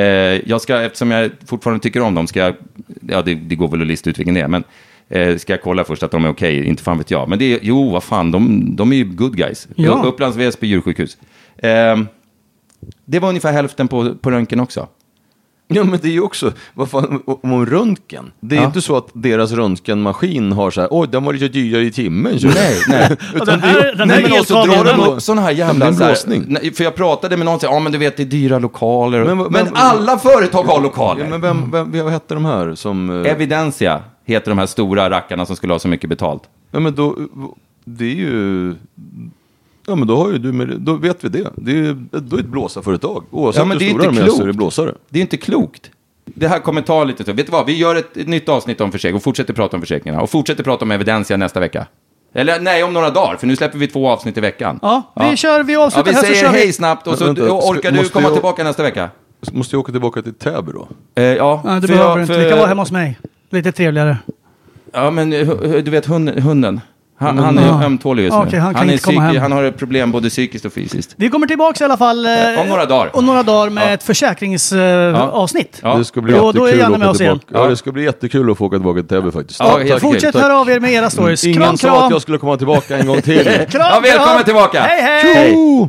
jag ska, eftersom jag fortfarande tycker om dem, ska jag, ja det, det går väl att lista ut vilken det är, men eh, ska jag kolla först att de är okej, inte fan vet jag. Men det är, jo, vad fan, de, de är ju good guys. Ja. Upplands Väsby djursjukhus. Eh, det var ungefär hälften på, på röntgen också. Ja men det är ju också, vad fan, om röntgen. Det är Ja. inte så att deras röntgenmaskin har så här, oj den var lite dyrare i timmen. Så. Nej, nej. Ja, den här, den här Nej, men också elkabeln, drar de upp sådana här Det jävla... så här- blåsning. nej, för jag pratade med någon ja men du vet det är dyra lokaler. Men- Men, men- alla företag har lokaler. Ja, men vem, vem, vad hette de här som... eh, Evidensia heter de här stora rackarna som skulle ha så mycket betalt. Ja men då, det är ju... Ja men då har ju du med, då vet vi det. Det är ju då är det ett blåsarföretag. Oavsett Ja, men hur det är stora de inte är så klokt. är det blåsare. Det är inte klokt. Det här kommer ta lite så. Vet du vad, vi gör ett, ett nytt avsnitt om försäkring och fortsätter prata om försäkringarna. Och fortsätter prata om Evidensia nästa vecka. Eller nej, om några dagar, för nu släpper vi två avsnitt i veckan. Ja, vi kör, vi Ja, avslutar vi här så säger kör hej vi. snabbt och så Men vänta, orkar du måste komma jag- tillbaka nästa vecka? Så måste jag åka tillbaka till Täby då? Eh, ja, Ja, du för behöver jag- inte, för- vi kan vara hemma hos mig. Lite trevligare. Ja, men eh, hu- du vet hund, hunden. Han, han är Ja. ömtålig just nu. han kan är inte komma psyki- hem. han har problem både psykiskt och fysiskt. Vi kommer tillbaka i alla fall eh, om några dagar. om några dagar med Ja. ett försäkringsavsnitt. Ja. Det ska bli Då- då är att med oss igen. tillbaka. Ja, det ska bli jättekul att få åka tillbaka till Täby faktiskt. Ja, okej. Fortsätt Tack. höra av er med era stories. Ingen kram, sa kram. att jag skulle komma tillbaka en gång till. kram, Ja, välkommen kram. tillbaka. Hej, hej! Hej. Oh!